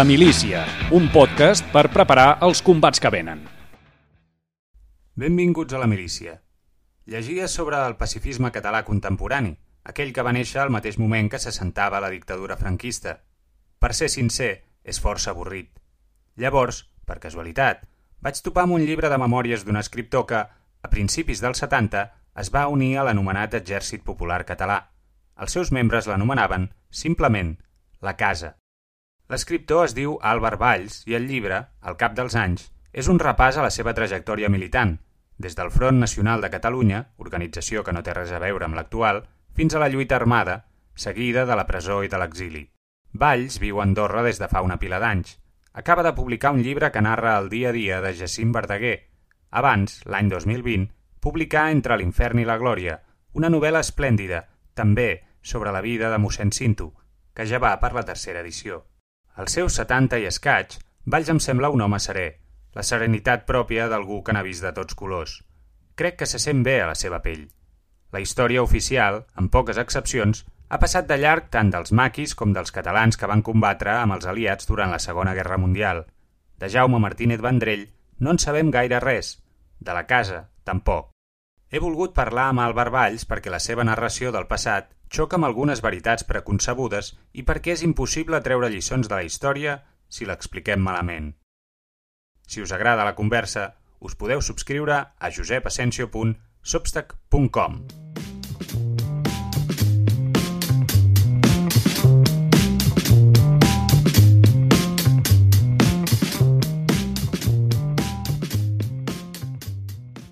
La milícia, un podcast per preparar els combats que venen. Benvinguts a La milícia. Llegia sobre el pacifisme català contemporani, aquell que va néixer al mateix moment que s'assentava la dictadura franquista. Per ser sincer, és força avorrit. Llavors, per casualitat, vaig topar amb un llibre de memòries d'un escriptor que, a principis dels 70, es va unir a l'anomenat Exèrcit Popular Català. Els seus membres l'anomenaven, simplement, la Casa. L'escriptor es diu Álvar Valls i el llibre, al cap dels anys, és un repàs a la seva trajectòria militant, des del Front Nacional de Catalunya, organització que no té res a veure amb l'actual, fins a la lluita armada, seguida de la presó i de l'exili. Valls viu a Andorra des de fa una pila d'anys. Acaba de publicar un llibre que narra el dia a dia de Jacint Verdaguer. Abans, l'any 2020, publicà Entre l'infern i la glòria, una novel·la esplèndida, també sobre la vida de mossèn Cinto, que ja va per la tercera edició. Als seus 70 i escaig, Valls em sembla un home serè, la serenitat pròpia d'algú que n'ha vist de tots colors. Crec que se sent bé a la seva pell. La història oficial, amb poques excepcions, ha passat de llarg tant dels maquis com dels catalans que van combatre amb els aliats durant la Segona Guerra Mundial. De Jaume Martínez Vendrell no en sabem gaire res. De la casa, tampoc. He volgut parlar amb Álvar Valls perquè la seva narració del passat xoca amb algunes veritats preconcebudes i perquè és impossible treure lliçons de la història si l'expliquem malament. Si us agrada la conversa, us podeu subscriure a josepasencio.substack.com.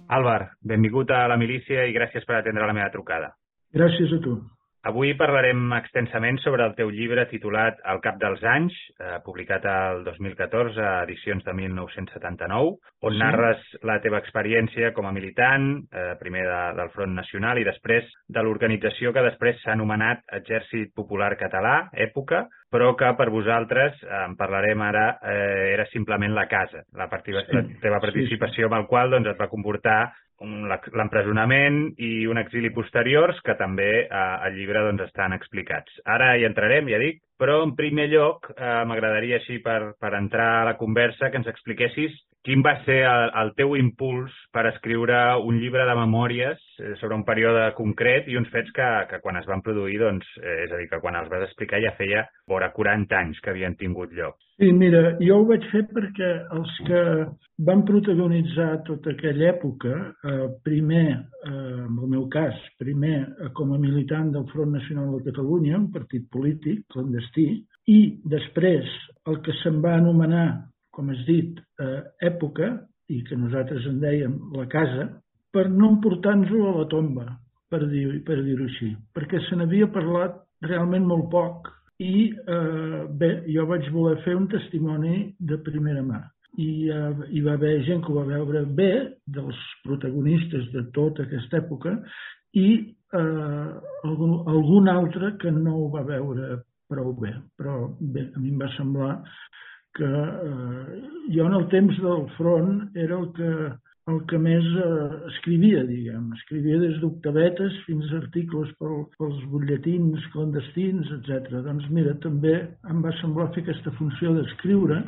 Álvar, benvingut a la milícia i gràcies per atendre la meva trucada. Gràcies a tu. Avui parlarem extensament sobre el teu llibre titulat El cap dels anys, eh, publicat el 2014 a edicions de 1979, on sí. narres la teva experiència com a militant, eh, primer de, del Front Nacional i després de l'organització que després s'ha anomenat Exèrcit Popular Català, època, però que per vosaltres, eh, en parlarem ara, eh, era simplement la casa, la, sí. la teva participació sí, sí. amb el qual doncs, et va comportar l'empresonament i un exili posteriors que també eh, al llibre doncs, estan explicats. Ara hi entrarem, ja dic, però en primer lloc eh, m'agradaria així per, per entrar a la conversa que ens expliquessis quin va ser el, el teu impuls per escriure un llibre de memòries eh, sobre un període concret i uns fets que, que quan es van produir, doncs, eh, és a dir, que quan els vas explicar ja feia vora 40 anys que havien tingut lloc. Sí, mira, jo ho vaig fer perquè els que van protagonitzar tota aquella època, eh, primer, eh, en el meu cas, primer eh, com a militant del Front Nacional de Catalunya, un partit polític clandestí, i després el que se'n va anomenar com has dit, eh, època, i que nosaltres en dèiem la casa, per no emportar-nos-ho a la tomba, per dir-ho per dir així, perquè se n'havia parlat realment molt poc i eh, bé, jo vaig voler fer un testimoni de primera mà. I eh, hi va haver gent que ho va veure bé, dels protagonistes de tota aquesta època, i eh, algun, algun altre que no ho va veure prou bé. Però bé, a mi em va semblar que eh, jo en el temps del front era el que, el que més eh, escrivia, diguem. Escrivia des d'octavetes fins a articles pel, pels butlletins clandestins, etc. Doncs mira, també em va semblar fer aquesta funció d'escriure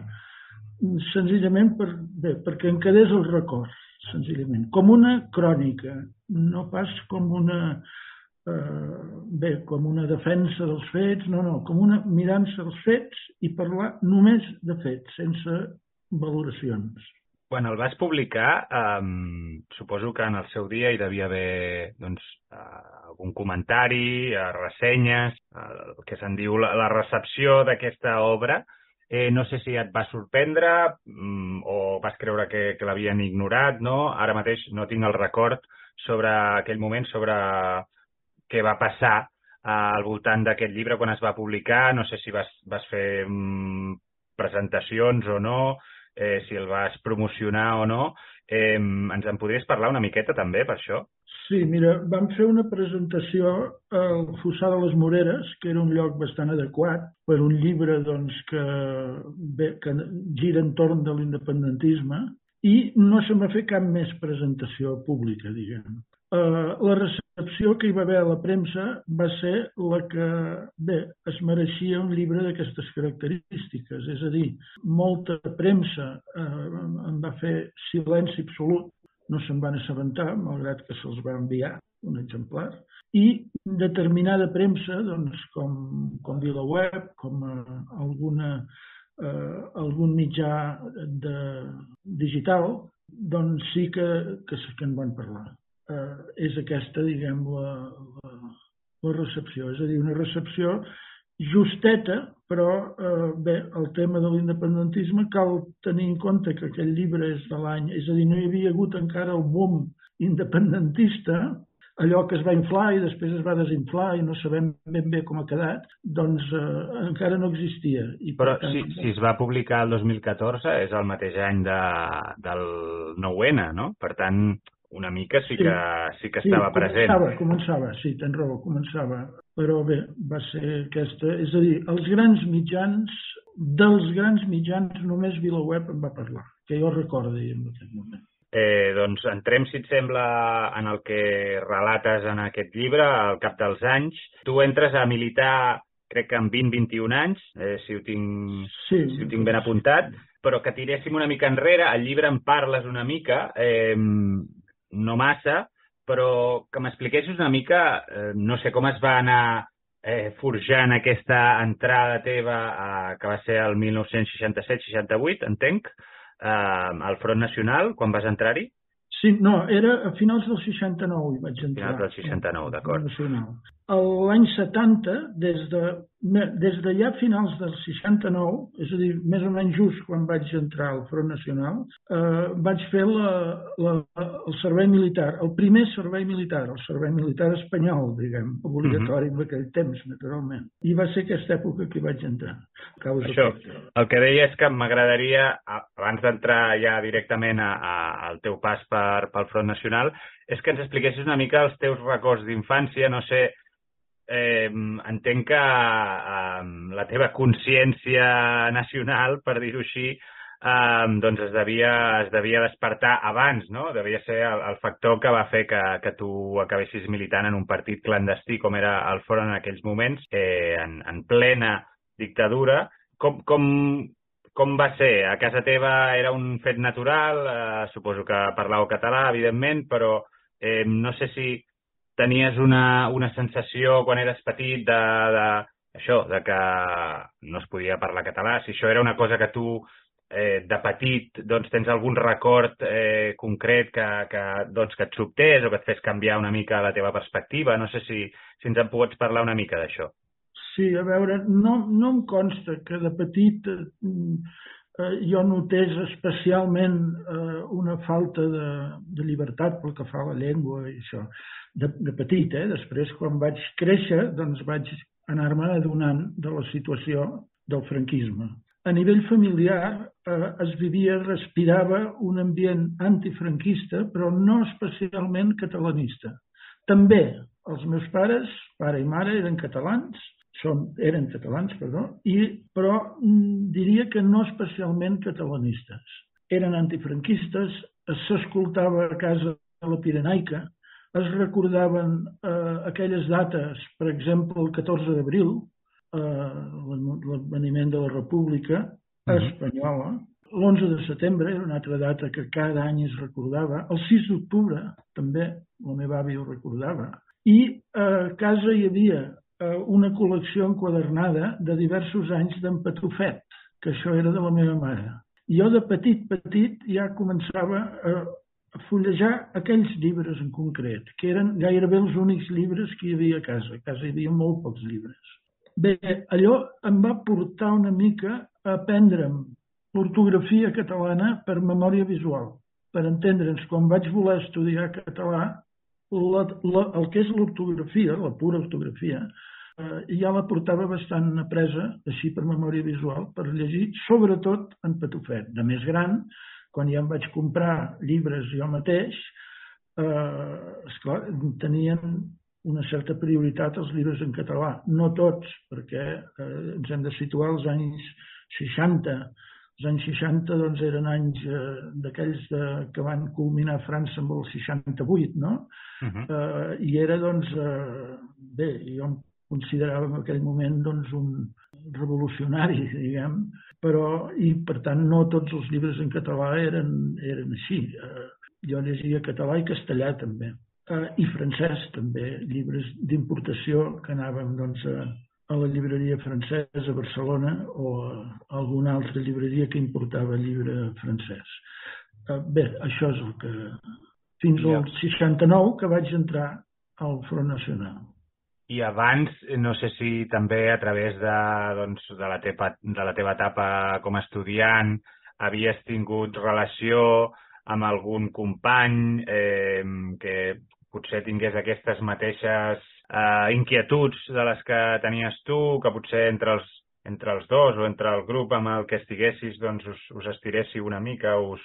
senzillament per, bé, perquè em quedés el record, senzillament. Com una crònica, no pas com una eh, bé, com una defensa dels fets, no, no, com una mirança dels fets i parlar només de fets, sense valoracions. Quan el vas publicar, eh, suposo que en el seu dia hi devia haver doncs, eh, algun comentari, eh, ressenyes, eh, que se'n diu la, la recepció d'aquesta obra. Eh, no sé si et va sorprendre mm, o vas creure que, que l'havien ignorat, no? Ara mateix no tinc el record sobre aquell moment, sobre què va passar eh, al voltant d'aquest llibre quan es va publicar. No sé si vas, vas fer mm, presentacions o no, eh, si el vas promocionar o no. Eh, ens en podries parlar una miqueta també per això? Sí, mira, vam fer una presentació al Fossar de les Moreres, que era un lloc bastant adequat per un llibre doncs, que, bé, que gira entorn de l'independentisme i no se m'ha fet cap més presentació pública, diguem. Eh, la recepció que hi va haver a la premsa va ser la que, bé, es mereixia un llibre d'aquestes característiques. És a dir, molta premsa eh, en va fer silenci absolut, no se'n van assabentar, malgrat que se'ls va enviar un exemplar, i determinada premsa, doncs, com, com VilaWeb, com eh, alguna, eh, algun mitjà de, digital, doncs sí que, que, que en van parlar eh, és aquesta, diguem, la, la, la recepció. És a dir, una recepció justeta, però eh, bé, el tema de l'independentisme cal tenir en compte que aquell llibre és de l'any, és a dir, no hi havia hagut encara el boom independentista, allò que es va inflar i després es va desinflar i no sabem ben bé com ha quedat, doncs eh, encara no existia. I Però tant, si, si es va publicar el 2014 és el mateix any de, del 9-N, no? Per tant, una mica sí que, sí que estava sí, present. Començava, començava, sí, tens raó, començava. Però bé, va ser aquesta... És a dir, els grans mitjans, dels grans mitjans, només VilaWeb en va parlar, que jo recordi en aquest moment. Eh, doncs entrem, si et sembla, en el que relates en aquest llibre, al cap dels anys. Tu entres a militar, crec que amb 20-21 anys, eh, si, ho tinc, sí, si ho tinc ben apuntat, però que tiréssim una mica enrere, al llibre en parles una mica, eh, no massa, però que m'expliquessis una mica, eh, no sé com es va anar eh, forjant aquesta entrada teva, eh, que va ser el 1967-68, entenc, eh, al Front Nacional, quan vas entrar-hi? Sí, no, era a finals del 69 hi vaig entrar. Finals del 69, d'acord. L'any 70, des de des de ja finals del 69, és a dir, més o menys just quan vaig entrar al Front Nacional, eh, vaig fer la, la, el servei militar, el primer servei militar, el servei militar espanyol, diguem, obligatori uh -huh. en aquell temps, naturalment. I va ser aquesta època que vaig entrar. Causa Això, el que deia és que m'agradaria, abans d'entrar ja directament a, a, al teu pas per, pel Front Nacional, és que ens expliquessis una mica els teus records d'infància, no sé, eh, entenc que eh, la teva consciència nacional, per dir-ho així, eh, doncs es devia, es devia despertar abans, no? Devia ser el, el factor que va fer que, que tu acabessis militant en un partit clandestí com era el Foro en aquells moments, eh, en, en plena dictadura. Com, com, com va ser? A casa teva era un fet natural? Eh, suposo que parlàveu català, evidentment, però eh, no sé si tenies una, una sensació quan eres petit de, de, això, de que no es podia parlar català, si això era una cosa que tu eh, de petit doncs, tens algun record eh, concret que, que, doncs, que et sobtés o que et fes canviar una mica la teva perspectiva. No sé si, si ens en pots parlar una mica d'això. Sí, a veure, no, no em consta que de petit eh, jo notés especialment eh, una falta de, de llibertat pel que fa a la llengua i això de, de petit, eh? després quan vaig créixer doncs vaig anar-me adonant de la situació del franquisme. A nivell familiar eh, es vivia, respirava un ambient antifranquista, però no especialment catalanista. També els meus pares, pare i mare, eren catalans, són, eren catalans, perdó, i, però mm, diria que no especialment catalanistes. Eren antifranquistes, s'escoltava a casa de la Pirenaica, es recordaven eh, aquelles dates, per exemple, el 14 d'abril, eh, l'adveniment de la República. Espanyola, l'11 de setembre era una altra data que cada any es recordava, el 6 d'octubre també la meva àvia ho recordava, i a casa hi havia eh, una col·lecció enquadernada de diversos anys d'en Patufet, que això era de la meva mare. Jo de petit, petit, ja començava a, fullejar aquells llibres en concret, que eren gairebé els únics llibres que hi havia a casa. A casa hi havia molt pocs llibres. Bé, allò em va portar una mica a aprendre'm l'ortografia catalana per memòria visual. Per entendre'ns, quan vaig voler estudiar català, la, la, el que és l'ortografia, la pura ortografia, eh, ja la portava bastant apresa, així per memòria visual, per llegir, sobretot en Patufet. De més gran, quan ja em vaig comprar llibres jo mateix, eh, esclar, tenien una certa prioritat els llibres en català. No tots, perquè eh, ens hem de situar als anys 60, els anys 60 doncs, eren anys eh, d'aquells que van culminar a França amb el 68, no? Uh -huh. eh, I era, doncs, eh, bé, jo em considerava en aquell moment doncs, un revolucionari, diguem, però, i per tant no tots els llibres en català eren, eren així. Eh, jo llegia català i castellà també, eh, i francès també, llibres d'importació que anàvem doncs, a, a la llibreria francesa a Barcelona o a alguna altra llibreria que importava llibre francès. Eh, bé, això és el que... Fins al 69 que vaig entrar al Front Nacional. I abans, no sé si també a través de, doncs, de, la, teva, de la teva etapa com a estudiant havies tingut relació amb algun company eh, que potser tingués aquestes mateixes eh, inquietuds de les que tenies tu, que potser entre els, entre els dos o entre el grup amb el que estiguessis doncs us, us estiréssiu una mica, us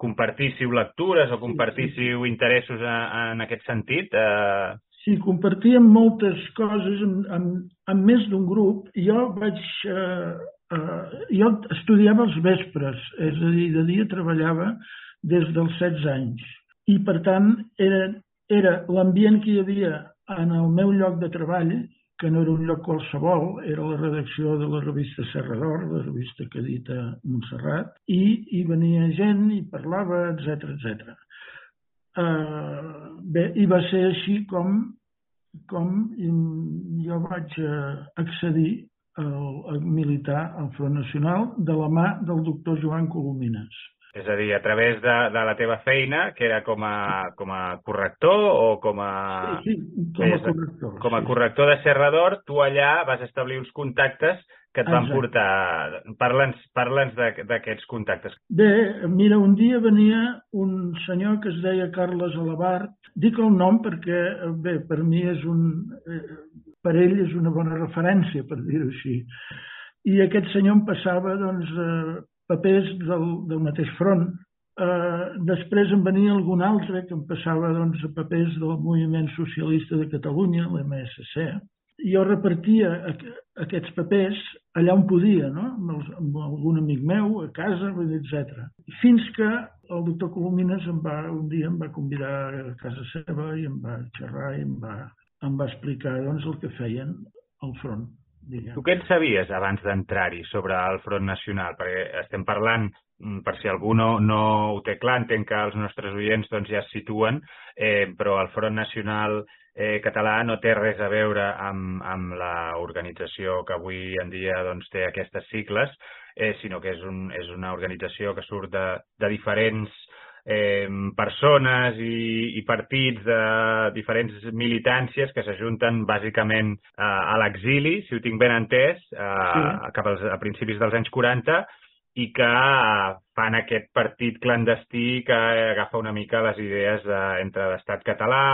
compartíssiu lectures o compartíssiu sí, sí. interessos en, en aquest sentit? Eh... Sí, compartíem moltes coses amb, amb, amb més d'un grup. Jo vaig... Eh, eh, jo estudiava els vespres, és a dir, de dia treballava des dels 16 anys. I, per tant, era, era l'ambient que hi havia en el meu lloc de treball, que no era un lloc qualsevol, era la redacció de la revista Serra d'Or, la revista que edita Montserrat, i hi venia gent i parlava, etc etc. Uh, bé, i va ser així com, com jo vaig uh, accedir a militar al Front Nacional de la mà del doctor Joan Colomines. És a dir, a través de, de la teva feina, que era com a, com a corrector o com a... Sí, sí com a corrector. Com a corrector de Serrador, tu allà vas establir uns contactes que et van Exacte. portar... Parla'ns parla d'aquests contactes. Bé, mira, un dia venia un senyor que es deia Carles Alabart. Dic el nom perquè, bé, per mi és un... Eh, per ell és una bona referència, per dir-ho així. I aquest senyor em passava, doncs, eh, papers del, del mateix front. Eh, després en venia algun altre que em passava doncs, a papers del moviment socialista de Catalunya, l'MSC. Jo repartia aquests papers allà on podia, no? amb, els, amb algun amic meu, a casa, etc. Fins que el doctor Colomines em va, un dia em va convidar a casa seva i em va xerrar i em va, em va explicar doncs, el que feien al front. Tu què en sabies abans d'entrar-hi sobre el Front Nacional? Perquè estem parlant, mm, per si algú no, no ho té clar, entenc que els nostres oients doncs, ja es situen, eh, però el Front Nacional eh, català no té res a veure amb, amb l'organització que avui en dia doncs, té aquestes sigles, eh, sinó que és, un, és una organització que surt de, de diferents eh, persones i, i partits de diferents militàncies que s'ajunten bàsicament eh, a l'exili, si ho tinc ben entès, eh, sí. cap als, a principis dels anys 40, i que fan aquest partit clandestí que agafa una mica les idees de, entre l'estat català,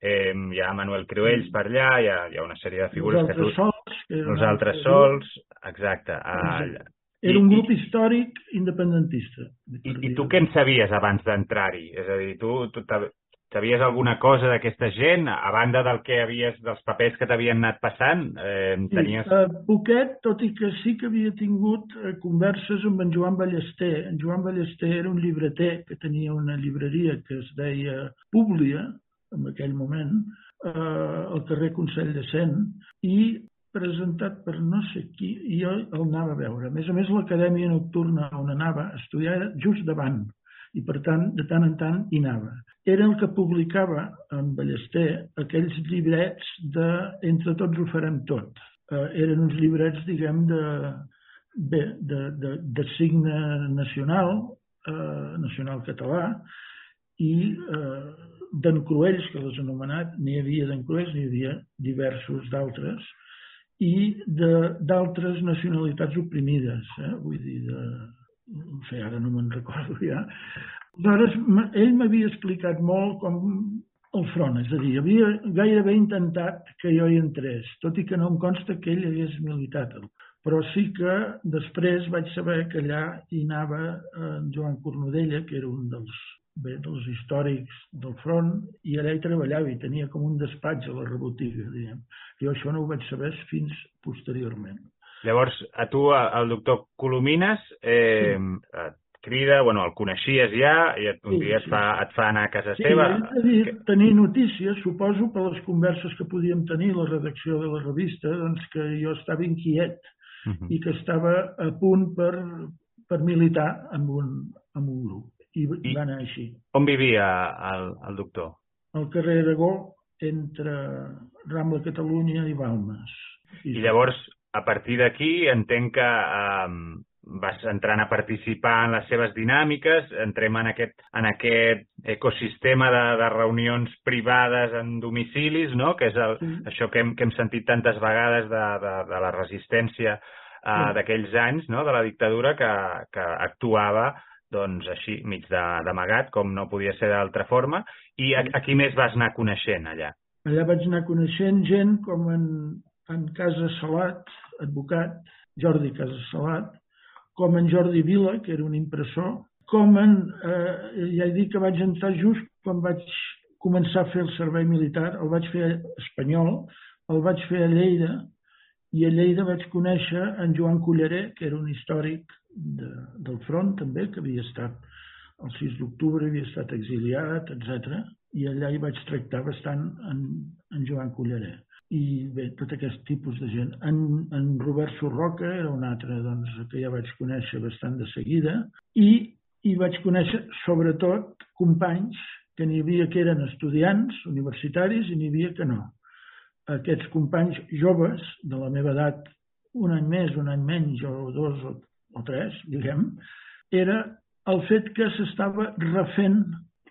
eh, hi ha Manuel Cruells per allà, hi ha, hi ha una sèrie de figures que tu... Sols, que nosaltres sols, exacte. exacte. Era un grup I, històric independentista. I, I tu què en sabies abans d'entrar-hi? És a dir, tu, tu sabies alguna cosa d'aquesta gent, a banda del que havies, dels papers que t'havien anat passant? Eh, tenies... Sí, uh, poquet, tot i que sí que havia tingut uh, converses amb en Joan Ballester. En Joan Ballester era un llibreter que tenia una llibreria que es deia Públia, en aquell moment, uh, al carrer Consell de Cent, i presentat per no sé qui, i jo el anava a veure. A més a més, l'acadèmia nocturna on anava a estudiar era just davant, i per tant, de tant en tant hi anava. Era el que publicava en Ballester aquells llibrets de Entre tots ho farem tot. Eh, eren uns llibrets, diguem, de, bé, de, de, de signe nacional, eh, nacional català, i eh, d'en Cruells, que les anomenat, n'hi havia d'en Cruells, n'hi havia diversos d'altres, i d'altres nacionalitats oprimides, eh? vull dir, de, no sé, ara no me'n recordo ja. Aleshores, ell m'havia explicat molt com el front, és a dir, havia gairebé intentat que jo hi entrés, tot i que no em consta que ell hagués militat. Però sí que després vaig saber que allà hi anava en Joan Cornudella, que era un dels bé, dels històrics del front, i allà hi treballava i tenia com un despatx a la rebotiga, diguem. Jo això no ho vaig saber fins posteriorment. Llavors, a tu, el doctor Colomines, eh, sí. et crida, bueno, el coneixies ja, i et, un sí, dia et, sí. fa, et fa anar a casa sí, seva. Sí, dir, que... tenir notícies, suposo, per les converses que podíem tenir la redacció de la revista, doncs que jo estava inquiet uh -huh. i que estava a punt per, per militar amb un, amb un grup. I, I va anar així. On vivia el, el doctor? Al carrer Aragó, entre Rambla Catalunya i Balmes. I, I llavors, a partir d'aquí, entenc que eh, vas entrant a participar en les seves dinàmiques, entrem en aquest, en aquest ecosistema de, de reunions privades en domicilis, no? que és el, sí. això que hem, que hem sentit tantes vegades de, de, de la resistència eh, sí. d'aquells anys, no? de la dictadura, que, que actuava doncs així, mig d'amagat, com no podia ser d'altra forma. I a, a qui més vas anar coneixent allà? Allà vaig anar coneixent gent com en, en Casa Salat, advocat, Jordi Casa Salat, com en Jordi Vila, que era un impressor, com en, eh, ja he dit que vaig entrar just quan vaig començar a fer el servei militar, el vaig fer espanyol, el vaig fer a Lleida, i a Lleida vaig conèixer en Joan Culleré, que era un històric de, del front també, que havia estat el 6 d'octubre, havia estat exiliat, etc. I allà hi vaig tractar bastant en, en Joan Culleré. I bé, tot aquest tipus de gent. En, en Robert Sorroca era un altre doncs, que ja vaig conèixer bastant de seguida i i vaig conèixer sobretot companys que n'hi havia que eren estudiants universitaris i n'hi havia que no. Aquests companys joves de la meva edat, un any més, un any menys, o dos o o tres, diguem, era el fet que s'estava refent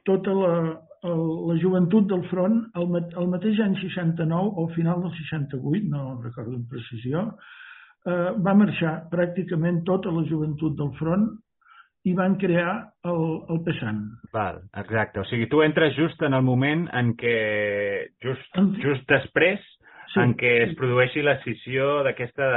tota la, el, la joventut del front el, el mateix any 69 o al final del 68, no recordo amb precisió, eh, va marxar pràcticament tota la joventut del front i van crear el, el PESAN. Val, exacte. O sigui, tu entres just en el moment en què, just, just després sí, en què es produeixi la scissió d'aquesta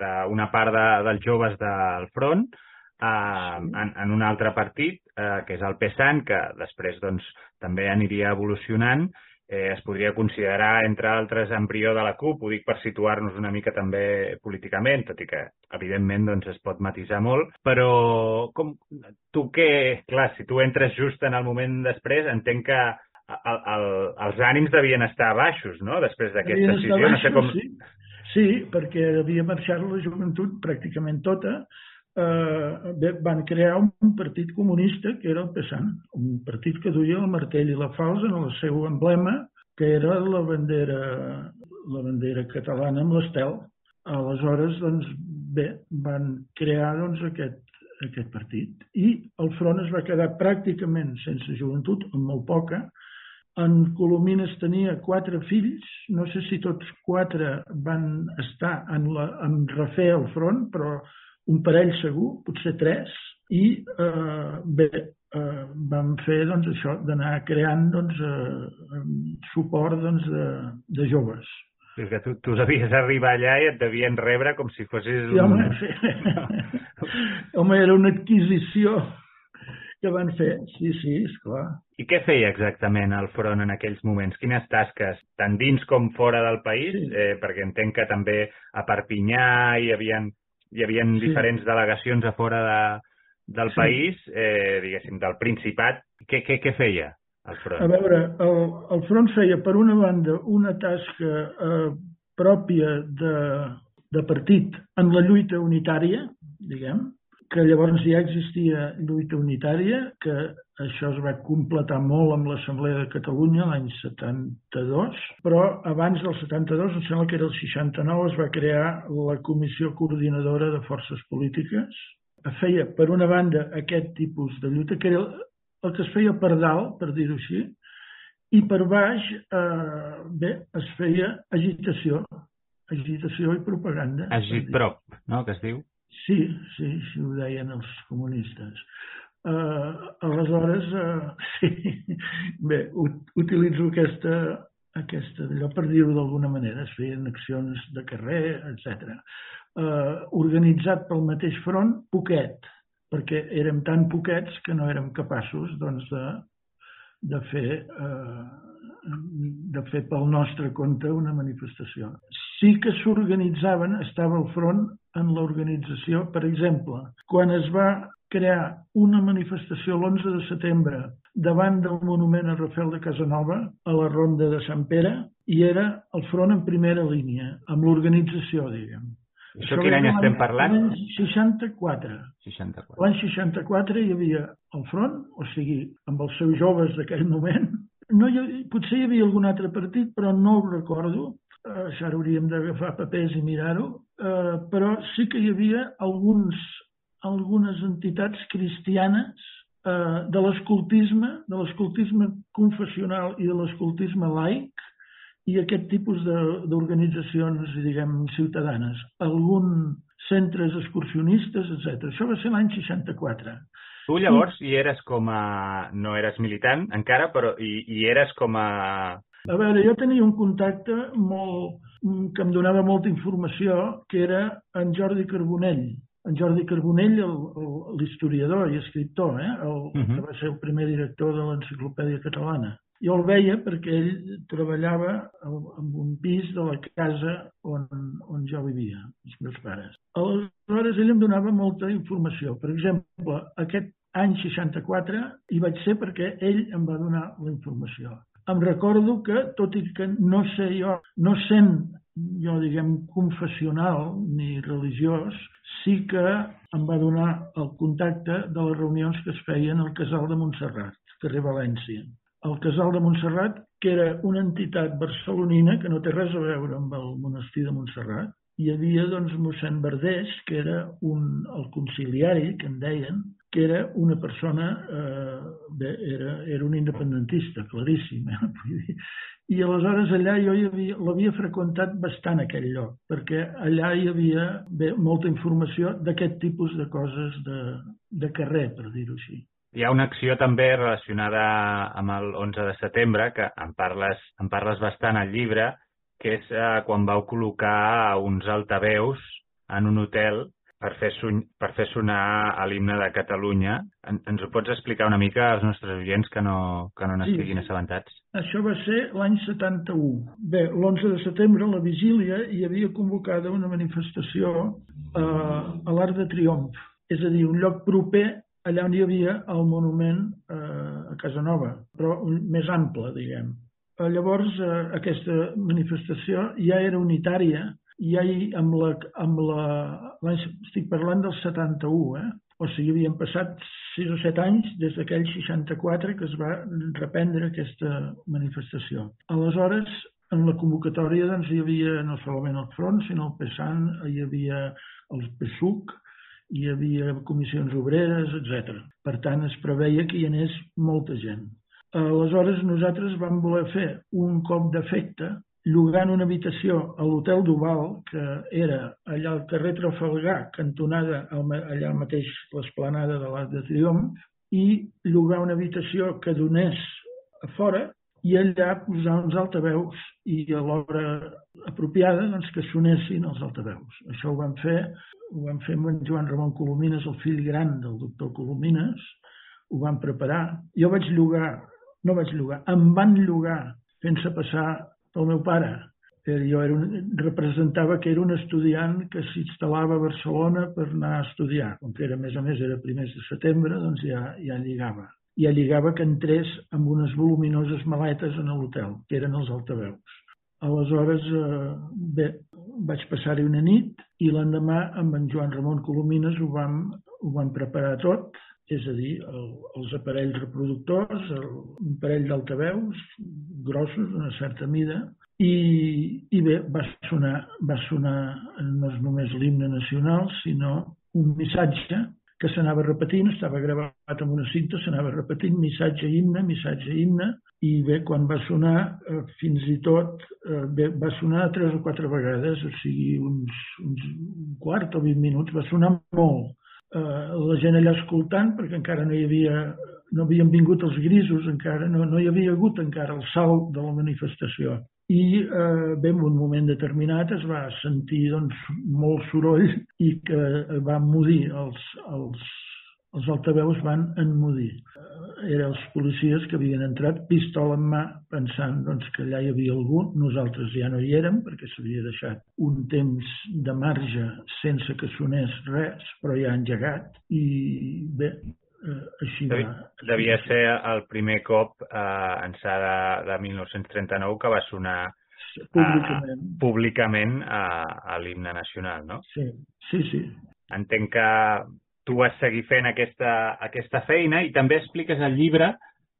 d'una part de, dels joves del front eh, en, en un altre partit, eh, que és el PSAN, que després doncs, també aniria evolucionant, eh, es podria considerar, entre altres, embrió de la CUP, ho dic per situar-nos una mica també políticament, tot i que, evidentment, doncs, es pot matisar molt, però com, tu què, clar, si tu entres just en el moment després, entenc que el, el, els ànims devien estar baixos, no?, després d'aquesta decisió. Baixos, no sé com... Sí. sí, perquè havia marxat la joventut pràcticament tota, eh, van crear un partit comunista que era el PSAN, un partit que duia el martell i la falsa en el seu emblema, que era la bandera, la bandera catalana amb l'estel. Aleshores, doncs, bé, van crear doncs, aquest, aquest partit. I el front es va quedar pràcticament sense joventut, amb molt poca, en Colomines tenia quatre fills, no sé si tots quatre van estar en, la, en refer al front, però un parell segur, potser tres, i eh, bé, eh, vam fer doncs, això d'anar creant doncs, eh, suport doncs, de, de joves. És que tu, tu devies arribar allà i et devien rebre com si fossis... Sí, home, sí. home, era una adquisició que van fer. Sí, sí, esclar. I què feia exactament el front en aquells moments? Quines tasques, tant dins com fora del país? Sí. Eh, perquè entenc que també a Perpinyà hi havia, hi havia sí. diferents delegacions a fora de, del sí. país, eh, diguéssim, del Principat. Què, què, què feia el front? A veure, el, el front feia, per una banda, una tasca eh, pròpia de, de partit en la lluita unitària, diguem, que llavors ja existia lluita unitària, que això es va completar molt amb l'Assemblea de Catalunya l'any 72, però abans del 72, em sembla que era el 69, es va crear la Comissió Coordinadora de Forces Polítiques. Feia, per una banda, aquest tipus de lluita, que era el que es feia per dalt, per dir-ho així, i per baix, eh, bé, es feia agitació, agitació i propaganda. Agitprop, no?, que es diu. Sí, sí, sí ho deien els comunistes. Uh, aleshores, uh, sí, bé, utilitzo aquesta, aquesta allò per dir-ho d'alguna manera, es feien accions de carrer, etc. Uh, organitzat pel mateix front, poquet, perquè érem tan poquets que no érem capaços doncs, de, de fer uh, de fer pel nostre compte una manifestació. sí que s'organitzaven, estava al front en l'organització. Per exemple, quan es va crear una manifestació l'11 de setembre davant del monument a Rafael de Casanova, a la Ronda de Sant Pere, i era el front en primera línia, amb l'organització, diguem. Això quin any estem parlant? L'any 64. 64. L'any 64 hi havia el front, o sigui, amb els seus joves d'aquell moment. No hi, potser hi havia algun altre partit, però no ho recordo. Eh, això hauríem d'agafar papers i mirar-ho. Eh, però sí que hi havia alguns, algunes entitats cristianes eh, de l'escoltisme, de l'escoltisme confessional i de l'escoltisme laic, i aquest tipus d'organitzacions, diguem, ciutadanes. Algun centres excursionistes, etc. Això va ser l'any 64. Tu llavors hi eres com a... no eres militant encara, però hi, hi eres com a... A veure, jo tenia un contacte molt, que em donava molta informació, que era en Jordi Carbonell. En Jordi Carbonell, l'historiador i escriptor, eh? el, uh -huh. que va ser el primer director de l'Enciclopèdia Catalana. Jo el veia perquè ell treballava en un pis de la casa on, on jo vivia, els meus pares. Aleshores, ell em donava molta informació. Per exemple, aquest any 64 hi vaig ser perquè ell em va donar la informació. Em recordo que, tot i que no sé jo, no sent jo, diguem, confessional ni religiós, sí que em va donar el contacte de les reunions que es feien al casal de Montserrat, carrer València el Casal de Montserrat, que era una entitat barcelonina que no té res a veure amb el monestir de Montserrat. Hi havia doncs, mossèn Verdés, que era un, el conciliari, que en deien, que era una persona, eh, bé, era, era un independentista, claríssim. Eh? I aleshores allà jo l'havia freqüentat bastant aquell lloc, perquè allà hi havia bé, molta informació d'aquest tipus de coses de, de carrer, per dir-ho així. Hi ha una acció també relacionada amb el 11 de setembre, que en parles, en parles bastant al llibre, que és eh, quan vau col·locar uns altaveus en un hotel per fer, son, per fer sonar l'himne de Catalunya. En, ens ho pots explicar una mica als nostres oients que no, que no n'estiguin sí. assabentats? Això va ser l'any 71. Bé, l'11 de setembre, la vigília, hi havia convocada una manifestació eh, a l'Arc de Triomf, és a dir, un lloc proper allà on hi havia el monument eh, a Casanova, però més ample, diguem. Eh, llavors, eh, aquesta manifestació ja era unitària, ja hi, amb la, amb la, estic parlant del 71, eh? o sigui, havien passat 6 o 7 anys des d'aquell 64 que es va reprendre aquesta manifestació. Aleshores, en la convocatòria doncs, hi havia no solament el Front, sinó el PSAN, hi havia el PSUC, hi havia comissions obreres, etc. Per tant, es preveia que hi anés molta gent. Aleshores, nosaltres vam voler fer un cop d'efecte llogant una habitació a l'Hotel Duval, que era allà al carrer Trafalgar, cantonada allà mateix l'esplanada de l'Arc de Triomf, i llogar una habitació que donés a fora i allà posar uns altaveus i a l'hora apropiada doncs, que sonessin els altaveus. Això ho vam fer ho vam fer amb en Joan Ramon Colomines, el fill gran del doctor Colomines, ho vam preparar. Jo vaig llogar, no vaig llogar, em van llogar fent-se passar pel meu pare. Jo era un, representava que era un estudiant que s'instal·lava a Barcelona per anar a estudiar. Com que era, a més a més, era primers de setembre, doncs ja, ja lligava. Ja lligava que entrés amb unes voluminoses maletes en l'hotel, que eren els altaveus. Aleshores, eh, bé, vaig passar-hi una nit i l'endemà amb en Joan Ramon Colomines ho vam, ho vam preparar tot, és a dir, el, els aparells reproductors, el, un parell d'altaveus grossos, d'una certa mida, i, i bé, va sonar, va sonar no és només l'himne nacional, sinó un missatge que s'anava repetint, estava gravat amb una cinta, s'anava repetint missatge, himne, missatge, himne, i bé, quan va sonar, eh, fins i tot, eh, bé, va sonar tres o quatre vegades, o sigui, uns, uns un quart o vint minuts, va sonar molt. Eh, la gent allà escoltant, perquè encara no hi havia, no havien vingut els grisos, encara no, no hi havia hagut encara el salt de la manifestació. I eh, bé, en un moment determinat es va sentir doncs, molt soroll i que va mudir els, els, els altaveus van enmudir. Eh, eren els policies que havien entrat pistola en mà pensant doncs, que allà hi havia algú. Nosaltres ja no hi érem perquè s'havia deixat un temps de marge sense que sonés res, però ja engegat. I bé, així va. Devia ser el primer cop eh, ençà de, de 1939 que va sonar públicament, uh, públicament a, a l'himne nacional, no? Sí, sí, sí. Entenc que tu vas seguir fent aquesta, aquesta feina i també expliques al llibre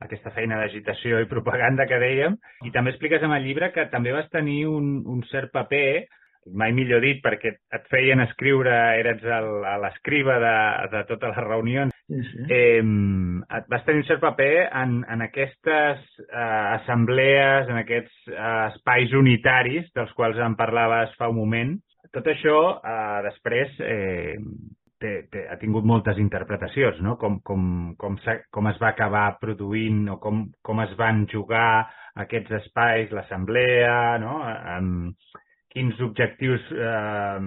aquesta feina d'agitació i propaganda que dèiem, i també expliques en el llibre que també vas tenir un, un cert paper, mai millor dit, perquè et feien escriure, eres l'escriba de, de totes les reunions, sí, sí. Eh, vas tenir un cert paper en, en aquestes eh, assemblees, en aquests eh, espais unitaris dels quals en parlaves fa un moment. Tot això eh, després eh, té, té, ha tingut moltes interpretacions, no? Com, com, com, com es va acabar produint o com, com es van jugar aquests espais, l'assemblea, no? Amb quins objectius eh,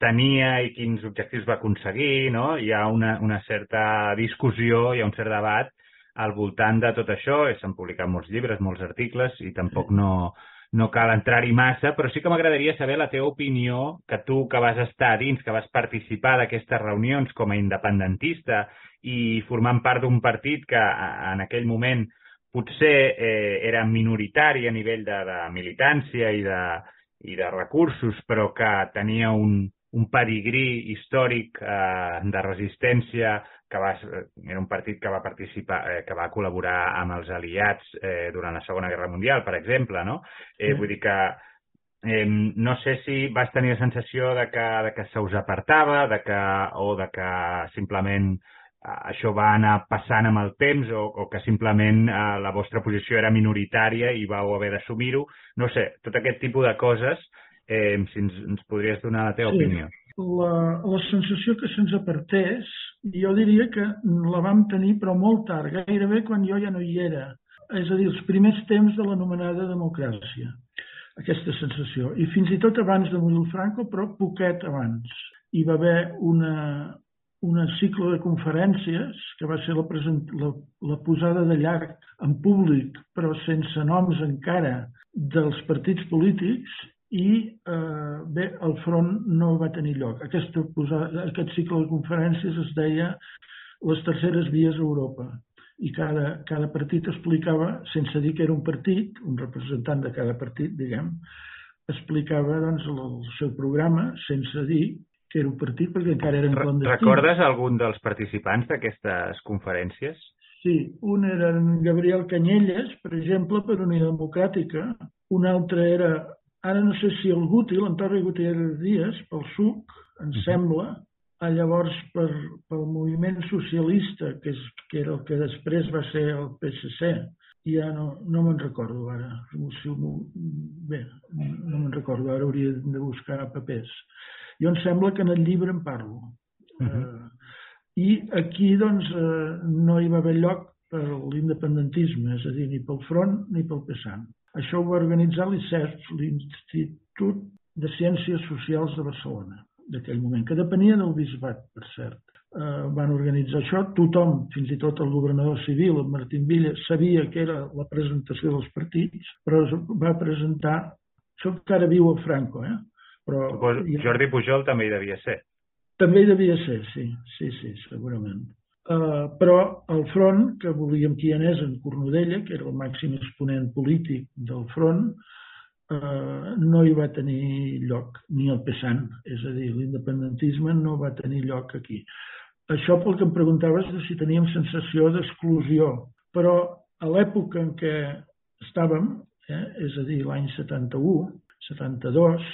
tenia i quins objectius va aconseguir, no? Hi ha una, una certa discussió, hi ha un cert debat al voltant de tot això, s'han publicat molts llibres, molts articles i tampoc no, no cal entrar-hi massa, però sí que m'agradaria saber la teva opinió, que tu que vas estar dins, que vas participar d'aquestes reunions com a independentista i formant part d'un partit que en aquell moment potser eh, era minoritari a nivell de, de militància i de, i de recursos, però que tenia un, un pedigrí històric eh, de resistència que va, era un partit que va participar, eh, que va col·laborar amb els aliats eh, durant la Segona Guerra Mundial, per exemple, no? Eh. Vull dir que eh, no sé si vas tenir la sensació de que, de que se us apartava, de que, o de que simplement això va anar passant amb el temps o, o que simplement eh, la vostra posició era minoritària i vau haver d'assumir-ho. No sé, tot aquest tipus de coses, eh, si ens, ens podries donar la teva sí. opinió la, la sensació que se'ns apartés, jo diria que la vam tenir però molt tard, gairebé quan jo ja no hi era. És a dir, els primers temps de l'anomenada democràcia, aquesta sensació. I fins i tot abans de morir el Franco, però poquet abans. Hi va haver una, una cicle de conferències que va ser la, present, la, la posada de llarg en públic, però sense noms encara, dels partits polítics i eh, bé, el front no va tenir lloc. Aquesta, aquest cicle de conferències es deia les terceres vies a Europa i cada, cada partit explicava, sense dir que era un partit, un representant de cada partit, diguem, explicava doncs, el seu programa sense dir era un partit perquè encara eren clandestins. Recordes algun dels participants d'aquestes conferències? Sí, un era en Gabriel Canyelles, per exemple, per Unió Democràtica, un altre era Ara no sé si el Guti, l'Antoni Gutiérrez Díaz, pel SUC, em sembla, a llavors per, pel moviment socialista, que, és, que era el que després va ser el PSC, ja no, no me'n recordo ara. Si, bé, no me'n recordo, ara hauria de buscar papers. Jo em sembla que en el llibre en parlo. Uh -huh. uh, I aquí, doncs, uh, no hi va haver lloc per l'independentisme, és a dir, ni pel front ni pel PSAN. Això ho va organitzar l'ICERT, l'Institut de Ciències Socials de Barcelona, d'aquell moment, que depenia del bisbat, per cert. Eh, van organitzar això, tothom, fins i tot el governador civil, el Martín Villa, sabia que era la presentació dels partits, però va presentar, això encara viu a Franco, eh? Però, Jordi Pujol també hi devia ser. També hi devia ser, sí, sí, sí, segurament. Uh, però el front, que volíem qui anés en Cornudella, que era el màxim exponent polític del front, uh, no hi va tenir lloc, ni el PSAN, és a dir, l'independentisme no va tenir lloc aquí. Això pel que em preguntaves de si teníem sensació d'exclusió, però a l'època en què estàvem, eh, és a dir, l'any 71, 72,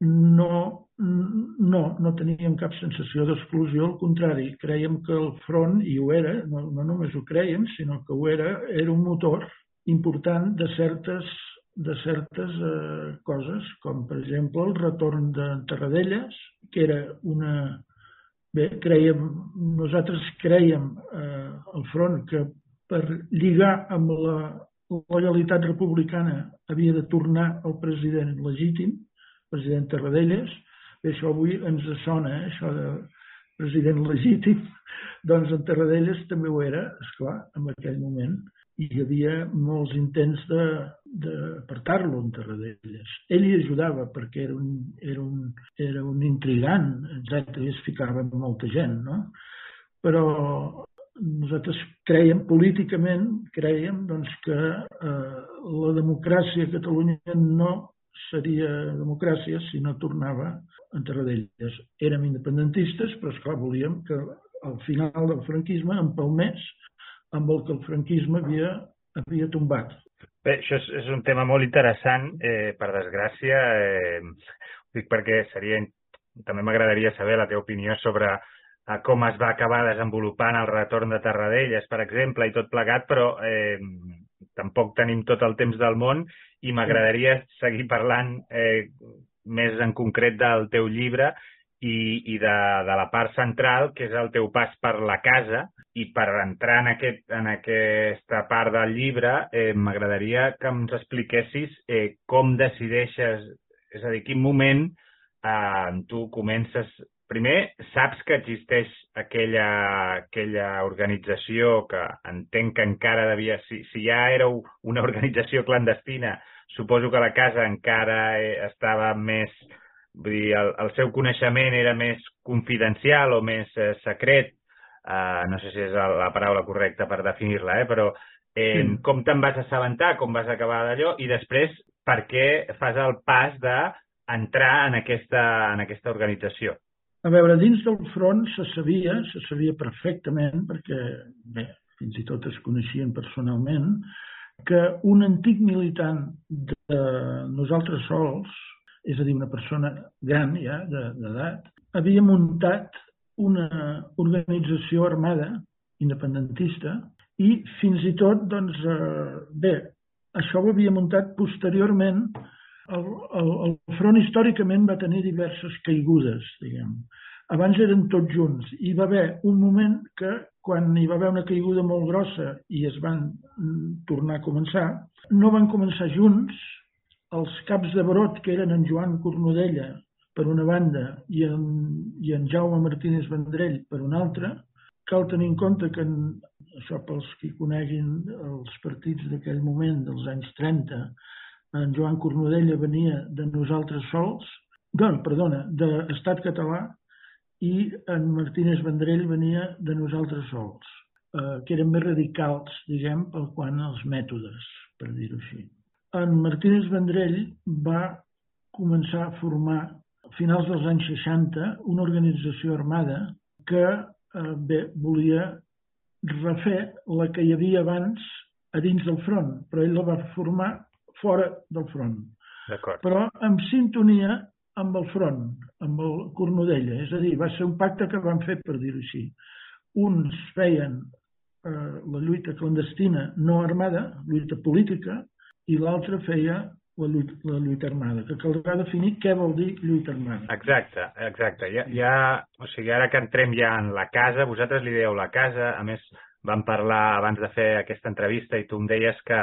no, no, no teníem cap sensació d'exclusió, al contrari, creiem que el front, i ho era, no, no només ho creiem, sinó que ho era, era un motor important de certes, de certes eh, coses, com per exemple el retorn de Terradellas, que era una... Bé, creiem, nosaltres creiem eh, al front que per lligar amb la lojalitat republicana havia de tornar el president legítim, president Tarradellas, bé, això avui ens sona, eh, això de president legítim, doncs en Tarradellas també ho era, és clar, en aquell moment, i hi havia molts intents d'apartar-lo en Tarradellas. Ell hi ajudava perquè era un, era un, era un intrigant, etc. i es ficava amb molta gent, no? Però nosaltres creiem, políticament, creiem doncs, que eh, la democràcia a Catalunya no seria democràcia si no tornava en Tarradellas. Érem independentistes, però esclar, volíem que al final del franquisme empalmés amb el que el franquisme havia, havia tombat. Bé, això és, és un tema molt interessant, eh, per desgràcia. Eh, dic perquè seria... També m'agradaria saber la teva opinió sobre eh, com es va acabar desenvolupant el retorn de Tarradellas, per exemple, i tot plegat, però eh, tampoc tenim tot el temps del món i m'agradaria seguir parlant eh, més en concret del teu llibre i, i de, de la part central, que és el teu pas per la casa, i per entrar en, aquest, en aquesta part del llibre, eh, m'agradaria que ens expliquessis eh, com decideixes, és a dir, quin moment eh, tu comences primer, saps que existeix aquella, aquella organització que entenc que encara devia... Si, si ja era una organització clandestina, suposo que la casa encara eh, estava més... Vull dir, el, el seu coneixement era més confidencial o més eh, secret. Uh, no sé si és la paraula correcta per definir-la, eh? però eh, sí. com te'n vas assabentar, com vas acabar d'allò, i després per què fas el pas d'entrar en aquesta, en aquesta organització? A veure, dins del front se sabia, se sabia perfectament, perquè bé, fins i tot es coneixien personalment, que un antic militant de nosaltres sols, és a dir, una persona gran ja, d'edat, havia muntat una organització armada independentista i fins i tot, doncs, eh, bé, això ho havia muntat posteriorment el, el, el front històricament va tenir diverses caigudes, diguem. Abans eren tots junts. Hi va haver un moment que, quan hi va haver una caiguda molt grossa i es van mm, tornar a començar, no van començar junts. Els caps de brot, que eren en Joan Cornudella, per una banda, i en, i en Jaume Martínez Vendrell per una altra, cal tenir en compte que, en, això pels que coneguin els partits d'aquell moment, dels anys 30, en Joan Cornudella venia de nosaltres sols, doncs, perdona, d'Estat català, i en Martínez Vendrell venia de nosaltres sols, eh, que eren més radicals, diguem, pel quant als mètodes, per dir-ho així. En Martínez Vendrell va començar a formar, a finals dels anys 60, una organització armada que eh, bé, volia refer la que hi havia abans a dins del front, però ell la va formar fora del front. Però en sintonia amb el front, amb el Cornudella. És a dir, va ser un pacte que van fer, per dir-ho així. Uns feien eh, la lluita clandestina no armada, lluita política, i l'altre feia la lluita, la lluita armada, que caldrà definir què vol dir lluita armada. Exacte, exacte. Ja, ja, o sigui, ara que entrem ja en la casa, vosaltres li dèieu la casa, a més vam parlar abans de fer aquesta entrevista i tu em deies que,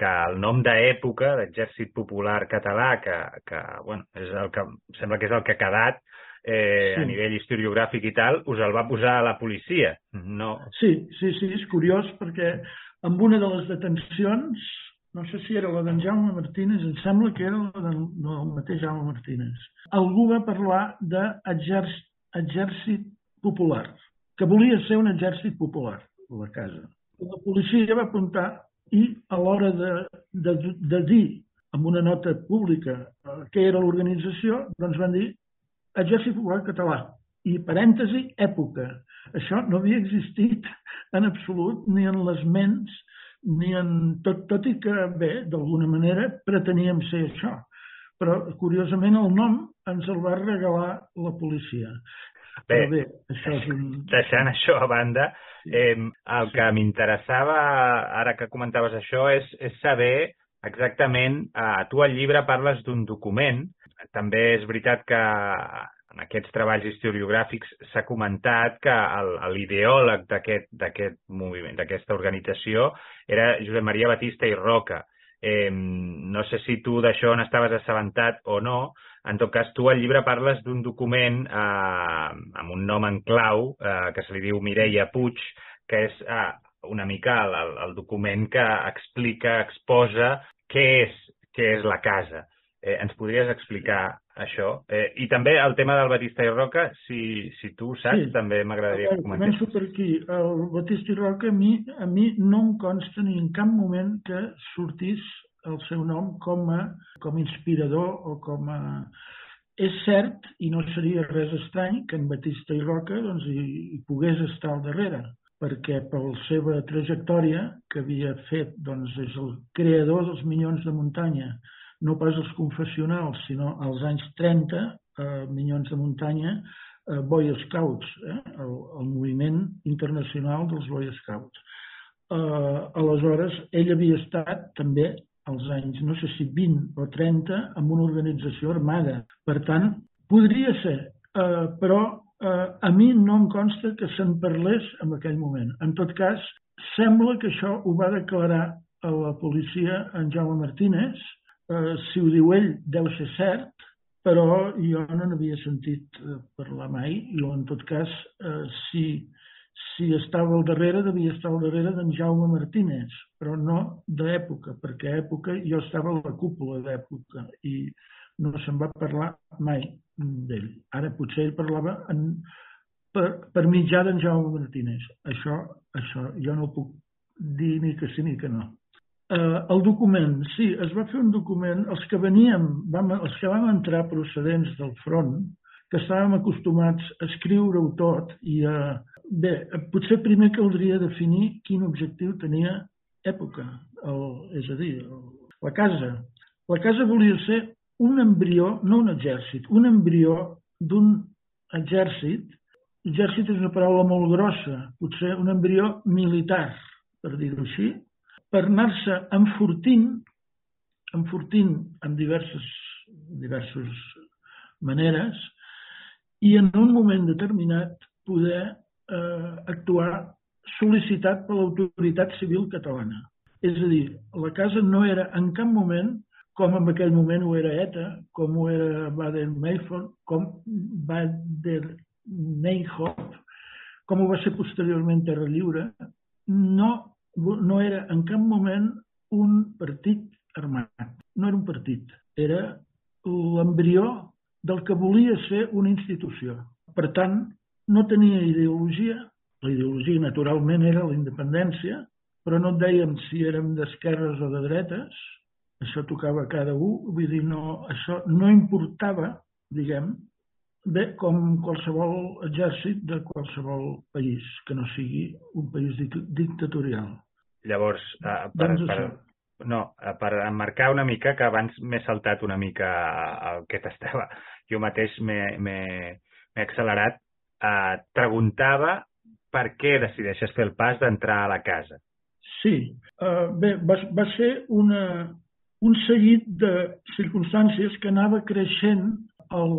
que el nom d'època d'Exèrcit Popular Català, que, que bueno, és el que, sembla que és el que ha quedat eh, sí. a nivell historiogràfic i tal, us el va posar a la policia. No... Sí, sí, sí, és curiós perquè amb una de les detencions, no sé si era la d'en Jaume Martínez, em sembla que era la del, del mateix Jaume Martínez, algú va parlar d'exèrcit popular, que volia ser un exèrcit popular, la casa. La policia va apuntar i a l'hora de, de, de dir amb una nota pública eh, què era l'organització, doncs van dir Exèrcit Popular Català i parèntesi època. Això no havia existit en absolut ni en les ments ni en tot, tot i que, bé, d'alguna manera preteníem ser això. Però, curiosament, el nom ens el va regalar la policia. Bé, Però bé això és un... deixant això a banda, Eh, el que m'interessava, ara que comentaves això, és, és saber exactament, eh, tu al llibre parles d'un document, també és veritat que en aquests treballs historiogràfics s'ha comentat que l'ideòleg d'aquest moviment, d'aquesta organització, era Josep Maria Batista i Roca, Eh, no sé si tu d'això n'estaves assabentat o no. En tot cas, tu al llibre parles d'un document eh, amb un nom en clau eh, que se li diu Mireia Puig, que és eh, una mica el, el, document que explica, exposa què és, què és la casa. Eh, ens podries explicar això? Eh, I també el tema del Batista i Roca, si, si tu saps, sí. també m'agradaria que comentés. Començo per aquí. El Batista i Roca a mi, a mi no em consta ni en cap moment que sortís el seu nom com a, com a inspirador o com a... És cert, i no seria res estrany, que en Batista i Roca doncs, hi, hi pogués estar al darrere, perquè per la seva trajectòria que havia fet, doncs és el creador dels Minyons de Muntanya, no pas els confessionals, sinó als anys 30, eh, Minyons de Muntanya, eh, Boy Scouts, eh, el, el moviment internacional dels Boy Scouts. Eh, aleshores, ell havia estat també als anys, no sé si 20 o 30, amb una organització armada. Per tant, podria ser, eh, però eh, a mi no em consta que se'n parlés en aquell moment. En tot cas, sembla que això ho va declarar a la policia en Jaume Martínez, eh, si ho diu ell deu ser cert, però jo no n'havia sentit eh, parlar mai, i en tot cas, eh, si, si estava al darrere, devia estar al darrere d'en Jaume Martínez, però no d'època, perquè a època jo estava a la cúpula d'època i no se'n va parlar mai d'ell. Ara potser ell parlava en, per, per mitjà d'en Jaume Martínez. Això, això jo no puc dir ni que sí ni que no. Eh, el document, sí, es va fer un document, els que veníem, vam, els que vam entrar procedents del front, que estàvem acostumats a escriure-ho tot i a... Bé, potser primer caldria definir quin objectiu tenia època, el, és a dir, el, la casa. La casa volia ser un embrió, no un exèrcit, un embrió d'un exèrcit. Exèrcit és una paraula molt grossa, potser un embrió militar, per dir-ho així, per anar-se enfortint, enfortint en diverses, diverses maneres i en un moment determinat poder eh, actuar sol·licitat per l'autoritat civil catalana. És a dir, la casa no era en cap moment, com en aquell moment ho era ETA, com ho era Baden-Meinhof, com Baden-Meinhof, com ho va ser posteriorment Terra Lliure, no no era en cap moment un partit armat. No era un partit. Era l'embrió del que volia ser una institució. Per tant, no tenia ideologia. La ideologia, naturalment, era la independència, però no et dèiem si érem d'esquerres o de dretes. Això tocava cada un. Vull dir, no, això no importava, diguem, bé com qualsevol exèrcit de qualsevol país, que no sigui un país dictatorial. Llavors, eh, per, doncs per, no, eh, per emmarcar una mica, que abans m'he saltat una mica el que t'estava, jo mateix m'he accelerat, eh, preguntava per què decideixes fer el pas d'entrar a la casa. Sí, uh, bé, va, va ser una, un seguit de circumstàncies que anava creixent al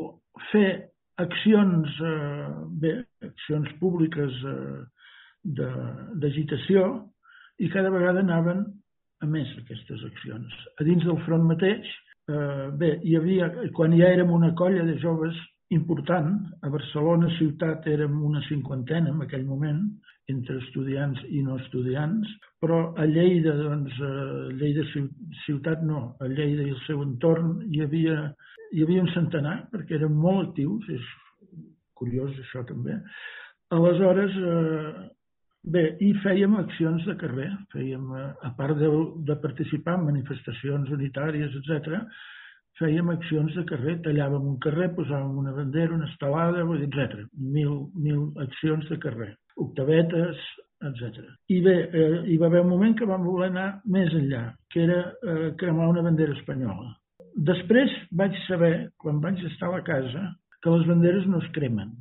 fer accions, eh, bé, accions públiques eh, d'agitació i cada vegada anaven a més aquestes accions. A dins del front mateix, eh, bé, hi havia, quan ja érem una colla de joves important, a Barcelona ciutat érem una cinquantena en aquell moment, entre estudiants i no estudiants, però a Lleida, doncs, a Lleida ciutat no, a Lleida i el seu entorn hi havia, hi havia un centenar, perquè eren molt actius, és curiós això també. Aleshores, eh, Bé, i fèiem accions de carrer, fèiem, eh, a part de, de participar en manifestacions unitàries, etc, fèiem accions de carrer, tallàvem un carrer, posàvem una bandera, una estelada, etc. Mil, mil accions de carrer, octavetes, etc. I bé, eh, hi va haver un moment que vam voler anar més enllà, que era eh, cremar una bandera espanyola. Després vaig saber, quan vaig estar a la casa, que les banderes no es cremen,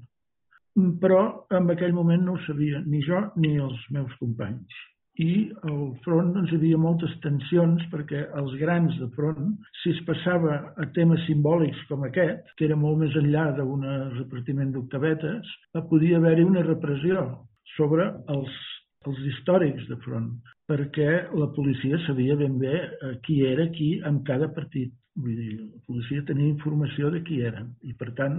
però en aquell moment no ho sabia ni jo ni els meus companys. I al front doncs, hi havia moltes tensions perquè els grans de front, si es passava a temes simbòlics com aquest, que era molt més enllà d'un repartiment d'octavetes, podia haver-hi una repressió sobre els, els històrics de front. perquè la policia sabia ben bé eh, qui era qui en cada partit. Vull dir, la policia tenia informació de qui eren i, per tant,